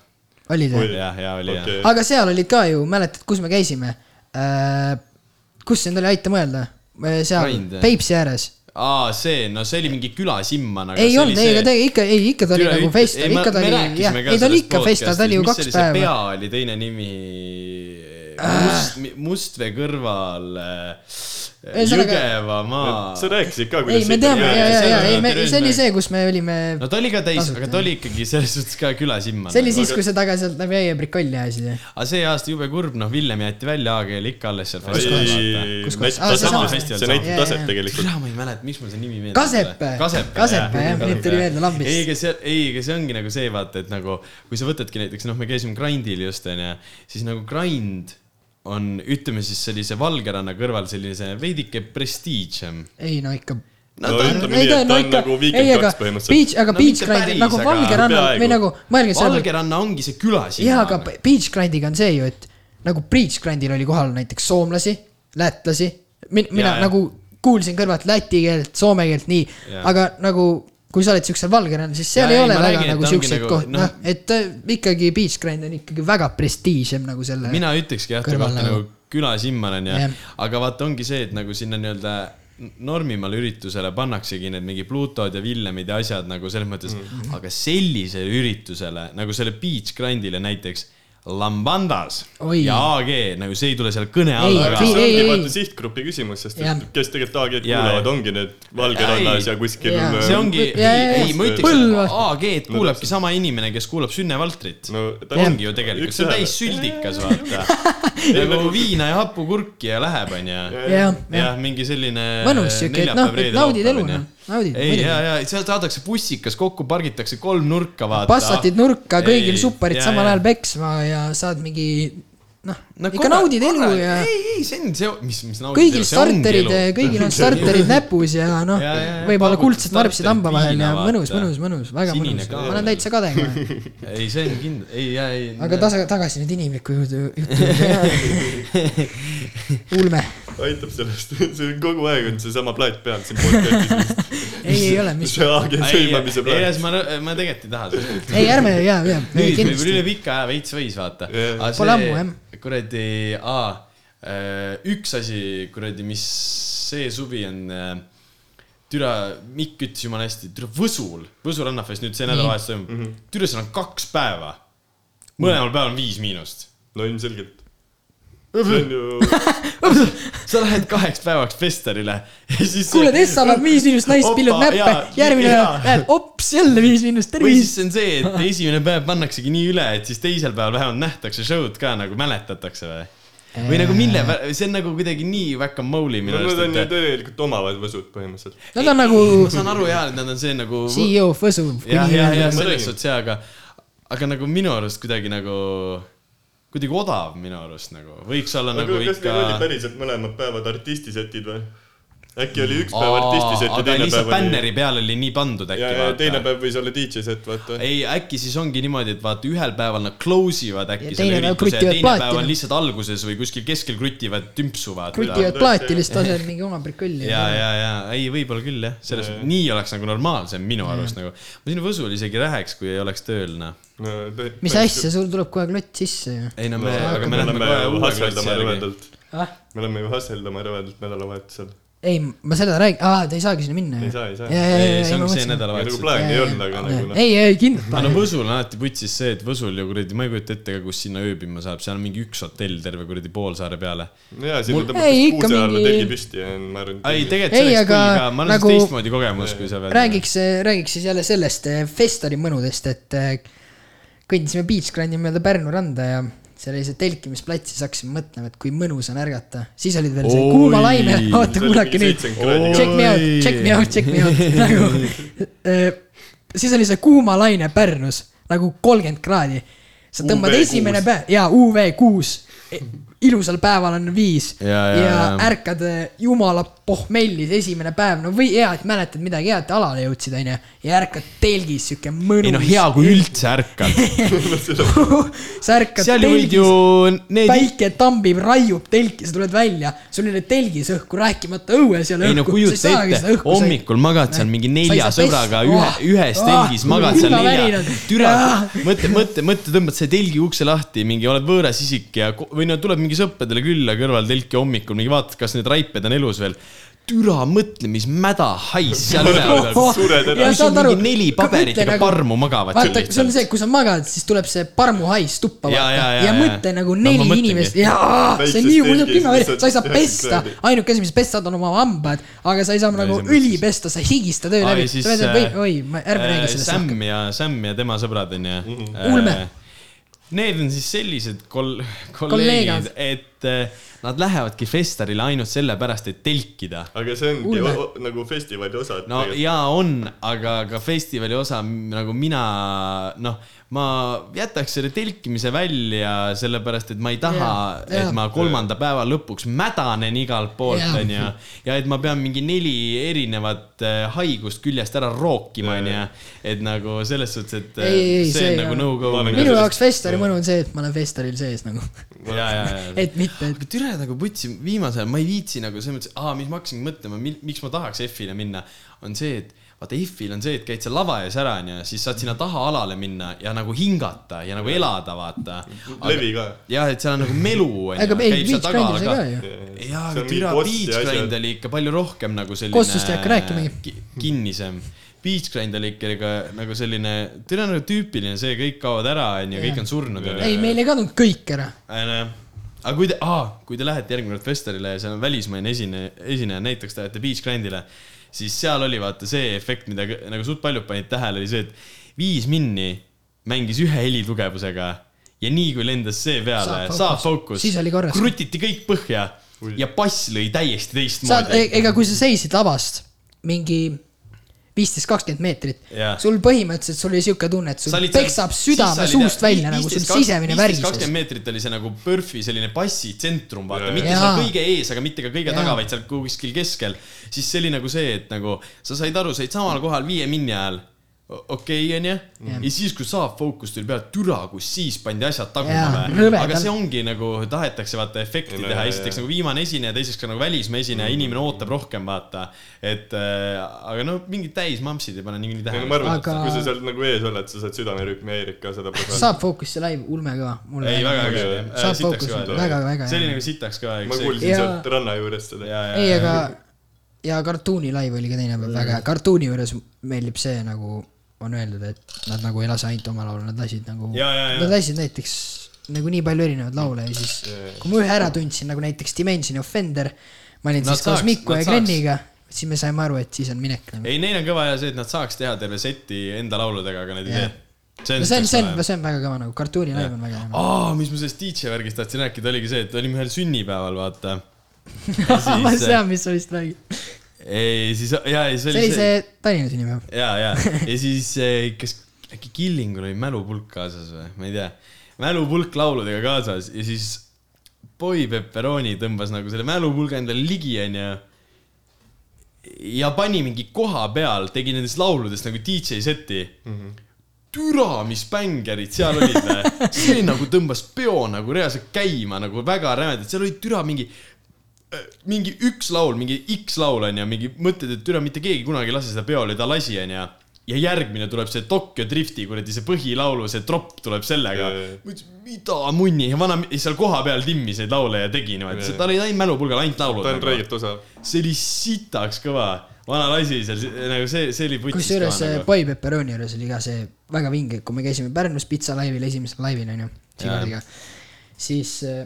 [SPEAKER 1] Olid või?
[SPEAKER 2] jah, ja oli jah.
[SPEAKER 3] okei,
[SPEAKER 1] aga seal olid ka ju, mäletad, kus me käisime äh,? kus sind oli, aita mõelda? seal
[SPEAKER 2] Grind, jah.
[SPEAKER 1] Peipsi ääres.
[SPEAKER 2] aa, see, no see oli mingi külasimman, aga
[SPEAKER 1] ei
[SPEAKER 2] see
[SPEAKER 1] olnud, ei, aga tegelikult ikka, ei ikka ta oli nagu festival, ikka ta oli, jah, ei ta oli ikka festival, ta oli ju kaks päeva.
[SPEAKER 2] pea oli teine nimi, Must, Mustvee kõrval äh,
[SPEAKER 1] Ühesõnaga-
[SPEAKER 2] Jõgevamaa.
[SPEAKER 3] sa rääkisid ka,
[SPEAKER 1] ei,
[SPEAKER 3] kuidas
[SPEAKER 1] me teame, ja, ja,
[SPEAKER 2] see
[SPEAKER 1] ja,
[SPEAKER 2] oli
[SPEAKER 1] ei, me, see oli
[SPEAKER 2] nagu-
[SPEAKER 1] see, kus me olime,
[SPEAKER 2] no ta oli ka täis, aga ta oli ikkagi selles suhtes ka külasimman.
[SPEAKER 1] see oli siis, kui sa taga sealt läbi äie prikolli ajasid ju.
[SPEAKER 2] aga see aasta jube kurb, noh, Villem jäeti välja, AG oli ikka alles seal
[SPEAKER 3] ei
[SPEAKER 2] festival,
[SPEAKER 3] see näitab
[SPEAKER 1] sama.
[SPEAKER 3] taset tegelikult.
[SPEAKER 2] kurat, ma ei mäleta, miks mul see nimi meeldib.
[SPEAKER 1] Kasepe. Kasepe, jah, nüüd tuli meelde lambist.
[SPEAKER 2] ei, ega see, ei, ega see ongi nagu see, vaata, et nagu kui sa võtadki näiteks, noh, me käisime Grindil just onju, siis nagu Grind on, ütleme siis sellise Valgeranna kõrval sellise veidike prestiižem.
[SPEAKER 1] ei no ikka.
[SPEAKER 3] No ütleme nii, et ta on nagu Weekend kaks põhimõtteliselt.
[SPEAKER 1] Beach, aga
[SPEAKER 2] No
[SPEAKER 1] Beach Grind nagu Valgeranna või nagu, mõelge.
[SPEAKER 2] Valgeranna ongi see külasimman.
[SPEAKER 1] jaa, aga Beach Grindiga on see ju, et nagu Beach Grindil oli kohal näiteks soomlasi, lätlasi, mina
[SPEAKER 2] Jaa, jaa.
[SPEAKER 1] nagu kuulsin kõrvalt läti keelt, soome keelt, nii aga nagu kui sa oled siuksel Valgerannal, siis seal
[SPEAKER 2] Jaa,
[SPEAKER 1] ei
[SPEAKER 2] ei,
[SPEAKER 1] ole väga
[SPEAKER 2] räägin,
[SPEAKER 1] nagu siukseid
[SPEAKER 2] nagu,
[SPEAKER 1] kohti,
[SPEAKER 2] noh-
[SPEAKER 1] noh, et äh, ikkagi Beach Grind on ikkagi väga prestiižem nagu selle.
[SPEAKER 2] mina ütlekski jah, ta kohta
[SPEAKER 1] nagu-
[SPEAKER 2] nagu külasimman on ju aga vaata, ongi see, et nagu sinna nii-öelda normimale üritusele pannaksegi need mingi Plutod ja Villemid ja asjad nagu selles mõttes mm, -hmm. aga sellisele üritusele nagu selle Beach Grindile näiteks Lambandas.
[SPEAKER 1] Oi.
[SPEAKER 2] ja AG nagu see ei tule seal kõne
[SPEAKER 1] Ei,
[SPEAKER 2] alla
[SPEAKER 3] see ongi vaata sihtgrupi küsimus, sest et kes tegelikult AG-d kuulavad, ongi need Valgerannas ja kuskil äh,
[SPEAKER 2] see ongi,
[SPEAKER 1] Ja, ja,
[SPEAKER 2] ei,
[SPEAKER 1] ja.
[SPEAKER 2] ma ütleks, AG-d kuulabki sama inimene, kes kuulab Sünne Valtrit.
[SPEAKER 3] No
[SPEAKER 2] no,. ongi ju tegelikult, see on täis süldikas, vaata. nagu viina ja hapukurki ja läheb, onju.
[SPEAKER 1] jah,
[SPEAKER 2] jah, mingi selline.
[SPEAKER 1] mõnus siuke, et noh, et naudid elu, noh, naudid.
[SPEAKER 2] ei, ja, ja seal saadakse bussikas kokku, pargitakse kolm nurka, vaata.
[SPEAKER 1] passatid nurka, kõigil supparid samal ajal peksma ja saad mingi noh, ikka naudid elu ja
[SPEAKER 2] ei, ei, see on see, mis, mis naudid
[SPEAKER 1] kõigil starterid, kõigil on starterid näpus ja noh võib-olla kuldsed varpsid hamba vahel ja mõnus, mõnus, mõnus, väga
[SPEAKER 2] Sinine
[SPEAKER 1] mõnus, ma olen täitsa kade kohe.
[SPEAKER 2] ei, see on kindel, ei, ei.
[SPEAKER 1] aga tasa, tagasi nüüd inimliku juurde, jutu juurde. ulme,
[SPEAKER 3] aitab sellest, see on kogu aeg on seesama plaat peal siin podcast'is.
[SPEAKER 1] ei, ei ole, mis,
[SPEAKER 3] see AG sõimamise
[SPEAKER 2] ei,
[SPEAKER 3] plaat.
[SPEAKER 2] ma, ma tegelikult ei taha seda.
[SPEAKER 1] ei ärme, jaa, jaa,
[SPEAKER 2] nüüd võib-olla
[SPEAKER 1] kindlasti
[SPEAKER 2] üle. pika aja veits võis vaata.
[SPEAKER 1] Pole ammu, jah.
[SPEAKER 2] kuradi, aa, üks asi kuradi, mis see suvi on äh, türa, Mikk ütles jumala hästi, türa Võsul, Võsu rannafest nüüd see nädalavahetus toimub mm. -hmm. türa, seal on kaks päeva. mõlemal päeval on viis miinust.
[SPEAKER 3] no ilmselgelt. Ju,
[SPEAKER 2] sa lähed kaheks päevaks festivalile ja siis.
[SPEAKER 1] kuule, Tessa annab viis miinust naist, pillub näppe järgmine päev, näed, ops, jälle viis miinust,
[SPEAKER 2] või siis
[SPEAKER 1] tervist.
[SPEAKER 2] on see, et esimene päev pannaksegi nii üle, et siis teisel päeval vähemalt nähtakse show'd ka nagu mäletatakse või? või nagu mille, see on nagu kuidagi nii whack-a-mole'i minu
[SPEAKER 3] no nad on ju
[SPEAKER 2] arust,
[SPEAKER 3] tegelikult omavad võsud põhimõtteliselt.
[SPEAKER 1] Nad on nagu
[SPEAKER 2] ma saan aru jaa, et nad on see nagu.
[SPEAKER 1] CEO Võsu.
[SPEAKER 2] jah, jah, jah, selles suhtes jaa, aga, aga nagu minu arust kuidagi nagu, kuidagi odav minu arust nagu, võiks olla
[SPEAKER 3] aga
[SPEAKER 2] nagu
[SPEAKER 3] kas
[SPEAKER 2] ikka
[SPEAKER 3] neil oli. päriselt mõlemad päevad artistisetid või? Äkki oli üks päev artistiset ja teine päev oli.
[SPEAKER 2] bänneri peal oli nii pandud äkki
[SPEAKER 3] ja, ja teine päev võis olla DJ set, vaata.
[SPEAKER 2] ei, äkki siis ongi niimoodi, et vaata ühel päeval nad close ivad äkki selle ürituse ja teine
[SPEAKER 1] plaati,
[SPEAKER 2] päev on lihtsalt alguses või kuskil keskel krutivad tümpsu vaata.
[SPEAKER 1] krutivad plaati lihtsalt asjad mingi oma prikulli.
[SPEAKER 2] ja, ja, ja ei, võib-olla küll jah, selles mõttes, nii oleks nagu normaalsem minu arust nagu. ma sinna Võsule isegi läheks, kui ei oleks tööl noh.
[SPEAKER 1] mis asja, sul tuleb kogu aeg lott sisse ju.
[SPEAKER 2] ei no me,
[SPEAKER 3] me
[SPEAKER 2] aga me
[SPEAKER 3] oleme
[SPEAKER 2] lähme kohe uue
[SPEAKER 3] hasseldama
[SPEAKER 2] järgi.
[SPEAKER 1] ah,
[SPEAKER 3] me oleme ju hasseldama rõvedalt nädalavahetusel.
[SPEAKER 1] ei, ma seda räägin, aa, te ei saagi sinna minna.
[SPEAKER 3] Ei saa, ei saa.
[SPEAKER 2] ei, see ongi see
[SPEAKER 1] mõtlesin-
[SPEAKER 3] nagu
[SPEAKER 2] nädalavahetus.
[SPEAKER 3] plaani ei olnud, aga nagu noh.
[SPEAKER 1] ei, ei kindlalt
[SPEAKER 2] aga no. Võsul on alati putsis see, et Võsul ju kuradi, ma ei kujuta ette ka, kus sinna ööbima saab, seal on mingi üks hotell terve kuradi poolsaare peale.
[SPEAKER 3] jaa, siin
[SPEAKER 1] Ei, ikka
[SPEAKER 3] kuuse alla
[SPEAKER 1] mingi-
[SPEAKER 3] telgi püsti ja ma arvan.
[SPEAKER 2] ei, tegelikult see oleks
[SPEAKER 1] aga
[SPEAKER 2] cool ka, ma olen
[SPEAKER 1] nagu-
[SPEAKER 2] nagu... teistmoodi kogemus, kui sa veel.
[SPEAKER 1] räägiks, räägiks siis jälle sellest eh, festivali mõnudest, et eh, kõndisime Beach Grandi mööda Pärnu randa ja seal oli see telkimisplats, siis hakkasime mõtlema, et kui mõnus on ärgata. siis olid veel see kuuma laine, oota kuulake nüüd.
[SPEAKER 3] 70 kraadi.
[SPEAKER 1] Check me out, check me out, check me out, nagu. siis oli see kuuma laine Pärnus nagu kolmkümmend kraadi. sa tõmbad
[SPEAKER 3] UV
[SPEAKER 1] esimene päev, jaa, UV kuus. Ilusal päeval on viis
[SPEAKER 2] Ja, ja,
[SPEAKER 1] ja ärkad jumala pohmellis esimene päev, no või hea, et mäletad midagi head, alale jõudsid, onju. ja ärkad telgis, siuke mõnus.
[SPEAKER 2] ei no hea, kui üldse ärkad.
[SPEAKER 1] sa ärkad
[SPEAKER 2] seal
[SPEAKER 1] telgis
[SPEAKER 2] need,
[SPEAKER 1] päike tambib, raiub telki, sa tuled välja, sul ei ole telgis õhku, rääkimata õues ei ole
[SPEAKER 2] ei no
[SPEAKER 1] õhku.
[SPEAKER 2] kujuta ette, hommikul magad seal mingi nelja sõbraga ühe, ühes telgis magad seal nelja. türa, mõtle, mõtle, mõtle, tõmbad selle telgi ukse lahti, mingi oled võõras isik ja, või no tuleb mingi sõpradele külla kõrval telki hommikul, mingi vaatad, kas need raiped on elus veel. türa, mõtle, mis mäda hais seal üleval. Mingi neli paberit ega parmu magavad
[SPEAKER 1] vaata, see on see, kui sa magad, siis tuleb see parmuhais tuppa
[SPEAKER 2] Ja,
[SPEAKER 1] vaata
[SPEAKER 2] ja,
[SPEAKER 1] ja,
[SPEAKER 2] ja,
[SPEAKER 1] mõtle nagu
[SPEAKER 2] No
[SPEAKER 1] neli
[SPEAKER 2] mõtlengi.
[SPEAKER 1] inimest ja see on nii
[SPEAKER 3] telgis
[SPEAKER 1] pimev,
[SPEAKER 3] lihtsalt
[SPEAKER 1] sa ei saa pesta ainuke asi, mis pesta saad, on oma hambad, aga sa ei saa nagu õli pesta, sa higistad öö läbi
[SPEAKER 2] ja. siis,
[SPEAKER 1] või
[SPEAKER 2] äh,,
[SPEAKER 1] oi, ärme räägi sellest
[SPEAKER 2] Sam ja, Sam ja tema sõbrad onju.
[SPEAKER 1] Ulme.
[SPEAKER 2] Need on siis sellised kol-, kolleegid, et eh, nad lähevadki festivalile ainult sellepärast, et telkida.
[SPEAKER 3] aga see ongi o- nagu festivali osa.
[SPEAKER 2] no jaa, on, aga ka festivali osa nagu mina, noh, ma jätaks selle telkimise välja, sellepärast et ma ei taha
[SPEAKER 1] Jaa,,
[SPEAKER 2] et
[SPEAKER 1] jaa.
[SPEAKER 2] ma kolmanda päeva lõpuks mädanen igalt poolt,
[SPEAKER 1] Jaa.
[SPEAKER 2] onju. ja et ma pean mingi neli erinevat eh, haigust küljest ära rookima, onju. et nagu selles suhtes, et
[SPEAKER 1] Ei, ei,
[SPEAKER 2] see
[SPEAKER 1] see
[SPEAKER 2] on nagu no-go.
[SPEAKER 3] Olen
[SPEAKER 1] minu jaoks festivali mõnu on see, et ma olen festivalil sees nagu. Et mitte, et
[SPEAKER 2] aga türa nagu putsi, viimasel ajal ma ei viitsi nagu selles mõttes, aa, mis ma hakkasingi mõtlema, miks ma tahaks F-ile minna, on see, et vaata F-il on see, et käid seal lava ees ära, onju, siis saad sinna taha alale minna ja nagu hingata ja nagu elada, vaata.
[SPEAKER 3] levi ka.
[SPEAKER 2] jah, et seal on nagu melu, onju.
[SPEAKER 1] aga ei, Beach Grandil sai ka ju.
[SPEAKER 2] jaa, aga türa Beach Grind oli ikka palju rohkem nagu selline.
[SPEAKER 1] Kostust ei hakka rääkimagi.
[SPEAKER 2] ki- kinnisem. Beach Grind oli ikka nagu selline, türa nagu tüüpiline see, kõik kaovad ära, onju, kõik on surnud,
[SPEAKER 1] ei, meil ei kadunud kõik ära.
[SPEAKER 2] onju. aga kui te, aa, kui te lähete järgmine kord festivalile ja seal on välismaine esine, esineja, näiteks te lähete Beach Grandile, siis seal oli vaata see efekt, mida nagu suht paljud panid tähele, oli see, et viis minni mängis ühe helitugevusega ja nii kui lendas see peale,
[SPEAKER 1] Saab
[SPEAKER 2] saab
[SPEAKER 1] fookus.
[SPEAKER 2] krutiti kõik põhja ja bass lõi täiesti teistmoodi.
[SPEAKER 1] ega kui sa seisid lavast mingi viisteist, kakskümmend meetrit sul põhimõtteliselt, sul oli siuke tunne, et sul peksab südame suust välja nagu sul
[SPEAKER 2] 15,
[SPEAKER 1] sisemine
[SPEAKER 2] 15,
[SPEAKER 1] värises.
[SPEAKER 2] kakskümmend meetrit oli see nagu PERFi selline passi tsentrum, vaata, mitte seal kõige ees, aga mitte ka kõige
[SPEAKER 1] Jaa.
[SPEAKER 2] taga, vaid seal kuskil keskel. siis see oli nagu see, et nagu sa said aru, sa olid samal kohal viie minni ajal. okei, onju. ja siis, kui saab fookus tuli peale, türa, kus siis pandi asjad taguma või. aga see ongi nagu, tahetakse vaata efekti
[SPEAKER 3] No,
[SPEAKER 2] teha, esiteks nagu viimane esineja, teiseks ka nagu välismaa esineja, inimene ootab rohkem, vaata. et äh, aga no mingid täismampsid ei pane niikuinii tähele
[SPEAKER 3] ma. arvan, et
[SPEAKER 1] Aga-
[SPEAKER 3] kui sa seal nagu ees oled, sa saad südamerütmi häirid ka protsenti.
[SPEAKER 1] saab fookusse live, ulme kõva.
[SPEAKER 2] ei, väga äge
[SPEAKER 1] saab
[SPEAKER 2] sitaks
[SPEAKER 1] fookus,
[SPEAKER 2] ka oli.
[SPEAKER 1] väga, väga
[SPEAKER 2] see oli
[SPEAKER 1] hea.
[SPEAKER 2] nagu sitaks ka.
[SPEAKER 3] ma kuulsin
[SPEAKER 1] Ja-
[SPEAKER 3] sealt ranna juurest seda.
[SPEAKER 1] ei, aga ja kartuuni live oli ka teine päev väga hea, kartuuni juures meeldib see nagu on öeldud, et nad nagu ei lase ainult oma laulu, nad lasid nagu, nad lasid näiteks nagu nii palju erinevaid laule ja siis kui ma ühe ära tundsin nagu näiteks Dimensioni Offender, ma olin
[SPEAKER 2] Nad
[SPEAKER 1] siis koos Miku ja Greniga, siis me saime aru, et siis on minek nagu.
[SPEAKER 2] ei, neil on kõva ja see, et nad saaks teha terve seti enda lauludega, aga nad ei tee. see
[SPEAKER 1] no see on, see on,
[SPEAKER 2] on.
[SPEAKER 1] see on väga kõva nagu, kartuuni live on väga hea.
[SPEAKER 2] aa, mis ma sellest DJ värgist tahtsin rääkida, oligi see, et olime ühel sünnipäeval, vaata.
[SPEAKER 1] ma tean, mis sa vist räägid.
[SPEAKER 2] ei, siis, ja, ja siis
[SPEAKER 1] see
[SPEAKER 2] oli
[SPEAKER 1] oli see Tallinna sünnipäev.
[SPEAKER 2] ja, ja, ja siis eh, kas äkki Killingul oli mälupulk kaasas või, ma ei tea. mälupulk lauludega kaasas ja siis Boy Pepperoni tõmbas nagu selle mälupulga endale ligi, onju. ja pani mingi koha peal, tegi nendest lauludest nagu DJ seti mm. -hmm türa, mis bängerid seal olid see nagu tõmbas peo nagu reaalselt käima nagu väga rämedalt, seal olid türa mingi mingi üks laul, mingi X laul onju, mingi mõtled, et türa mitte keegi kunagi ei lase seda peole, ta lasi onju. ja järgmine tuleb see Tokyo Drifti kuradi see põhilaulu, see tropp tuleb sellega mida munni ja vana seal kohapeal timmis neid laule ja tegi niimoodi, tal oli ainult mälupulgal ainult laulud.
[SPEAKER 3] ta on räigelt osav.
[SPEAKER 2] see oli sitaks kõva, vana lasi seal, nagu see, see oli
[SPEAKER 1] kusjuures
[SPEAKER 2] nagu.
[SPEAKER 1] Boy Pepperoni juures oli ka see väga vinge, kui me käisime Pärnus pitsa laivil, esimesel laivil onju, siis äh,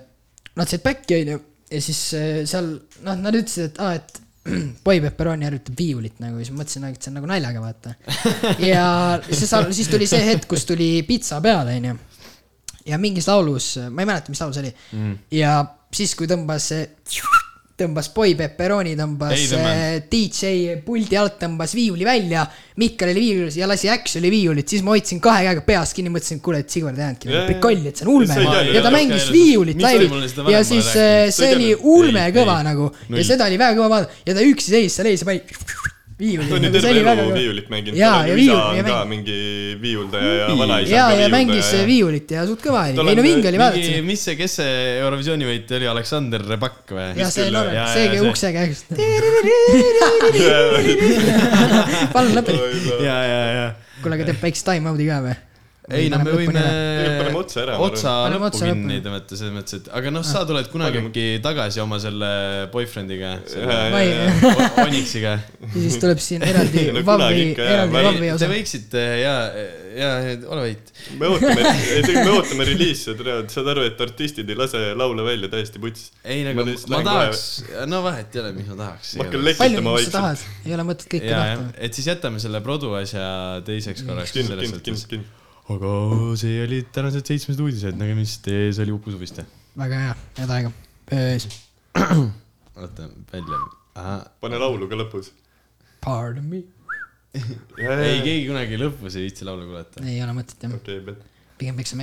[SPEAKER 1] nad said back'i onju ja siis äh, seal noh, nad ütlesid, et aa, et Boy Pepperoni harjutab viiulit nagu, siis mõtlesin, et see on nagu naljaga vaata. ja siis, siis tuli see hetk, kus tuli pitsa peale onju. ja mingis laulus, ma ei mäleta, mis laul see oli mm.. ja siis, kui tõmbas see, tõmbas Boy Pepperoni, tõmbas
[SPEAKER 2] Ei tõmmanud.
[SPEAKER 1] äh, DJ puldi alt tõmbas viiuli välja, Mikkel oli viiulis ja lasi Action'i viiulit, siis ma hoidsin kahe käega peast kinni, mõtlesin, et kuule, et Sigvard ei
[SPEAKER 3] Jaa,
[SPEAKER 1] nagu prikolli, et see on ulme.
[SPEAKER 3] Ei teadnud,
[SPEAKER 1] ja ta mängis
[SPEAKER 2] jah.
[SPEAKER 1] viiulit
[SPEAKER 2] varem
[SPEAKER 1] ja siis äh, see
[SPEAKER 3] ei
[SPEAKER 1] oli ulme
[SPEAKER 2] Ei,
[SPEAKER 1] kõva
[SPEAKER 2] ei.
[SPEAKER 1] nagu.
[SPEAKER 2] Null.
[SPEAKER 1] ja seda oli väga kõva vaadata. Ja ta üksi seis seal ees ja pani viiulit.
[SPEAKER 3] ta on ju terve elu viiulit mänginud,
[SPEAKER 1] ja
[SPEAKER 3] isa
[SPEAKER 1] viiul- ja
[SPEAKER 3] ka
[SPEAKER 1] mäng-
[SPEAKER 3] mingi viiuldaja ja vanaisa
[SPEAKER 1] ja, ja mängis
[SPEAKER 3] viiuldaja.
[SPEAKER 1] viiulit ja suht kõva oli, ei no vinge oli vaadata
[SPEAKER 2] mingi, mis see, kes see Eurovisiooni võitja oli, Aleksander Rebak või?
[SPEAKER 1] ja see Norra see
[SPEAKER 2] jaa,
[SPEAKER 1] käib
[SPEAKER 2] see-
[SPEAKER 1] ukse käest. palun lõpeta.
[SPEAKER 2] ja, ja, ja.
[SPEAKER 1] kuule, aga teeb väikse time-out'i ka või?
[SPEAKER 2] Ei no me võime
[SPEAKER 3] paneme otsa ära,
[SPEAKER 2] otsa lõppu
[SPEAKER 1] lõppu.
[SPEAKER 2] tõmmata, selles mõttes, et aga noh, sa tuled kunagi äkki tagasi oma selle boyfriend'iga, Onyxiga.
[SPEAKER 1] ja siis tuleb siin eraldi
[SPEAKER 3] jah.
[SPEAKER 1] eraldi
[SPEAKER 3] ei-
[SPEAKER 1] Vavvi
[SPEAKER 2] Te
[SPEAKER 1] osa.
[SPEAKER 2] võiksite ja, ja ole vait.
[SPEAKER 3] me ootame, me ootame reliisi, saad aru, et artistid ei lase laule välja täiesti putsis.
[SPEAKER 2] ei nagu
[SPEAKER 3] Ma
[SPEAKER 2] ma, tahaks, no vahet ei ole, mis ma tahaks.
[SPEAKER 3] ma hakkan
[SPEAKER 1] palju
[SPEAKER 3] lekitama vaikselt.
[SPEAKER 1] tahad, ei ole mõtet kõike tahta.,
[SPEAKER 2] et siis jätame selle produ asja teiseks korraks.
[SPEAKER 3] kind, kind, kind, kind.
[SPEAKER 2] Aga see olid tänased seitsmesed uudised, nägemist, ees oli Uku Suviste.
[SPEAKER 1] väga hea, head aega. Peace.
[SPEAKER 2] oota, välja.
[SPEAKER 3] pane laulu ka lõpus.
[SPEAKER 1] Pardon me.
[SPEAKER 2] ei, keegi kunagi lõpus ei viitsi laulu kuulata.
[SPEAKER 1] ei ole mõtet jah, pigem peksame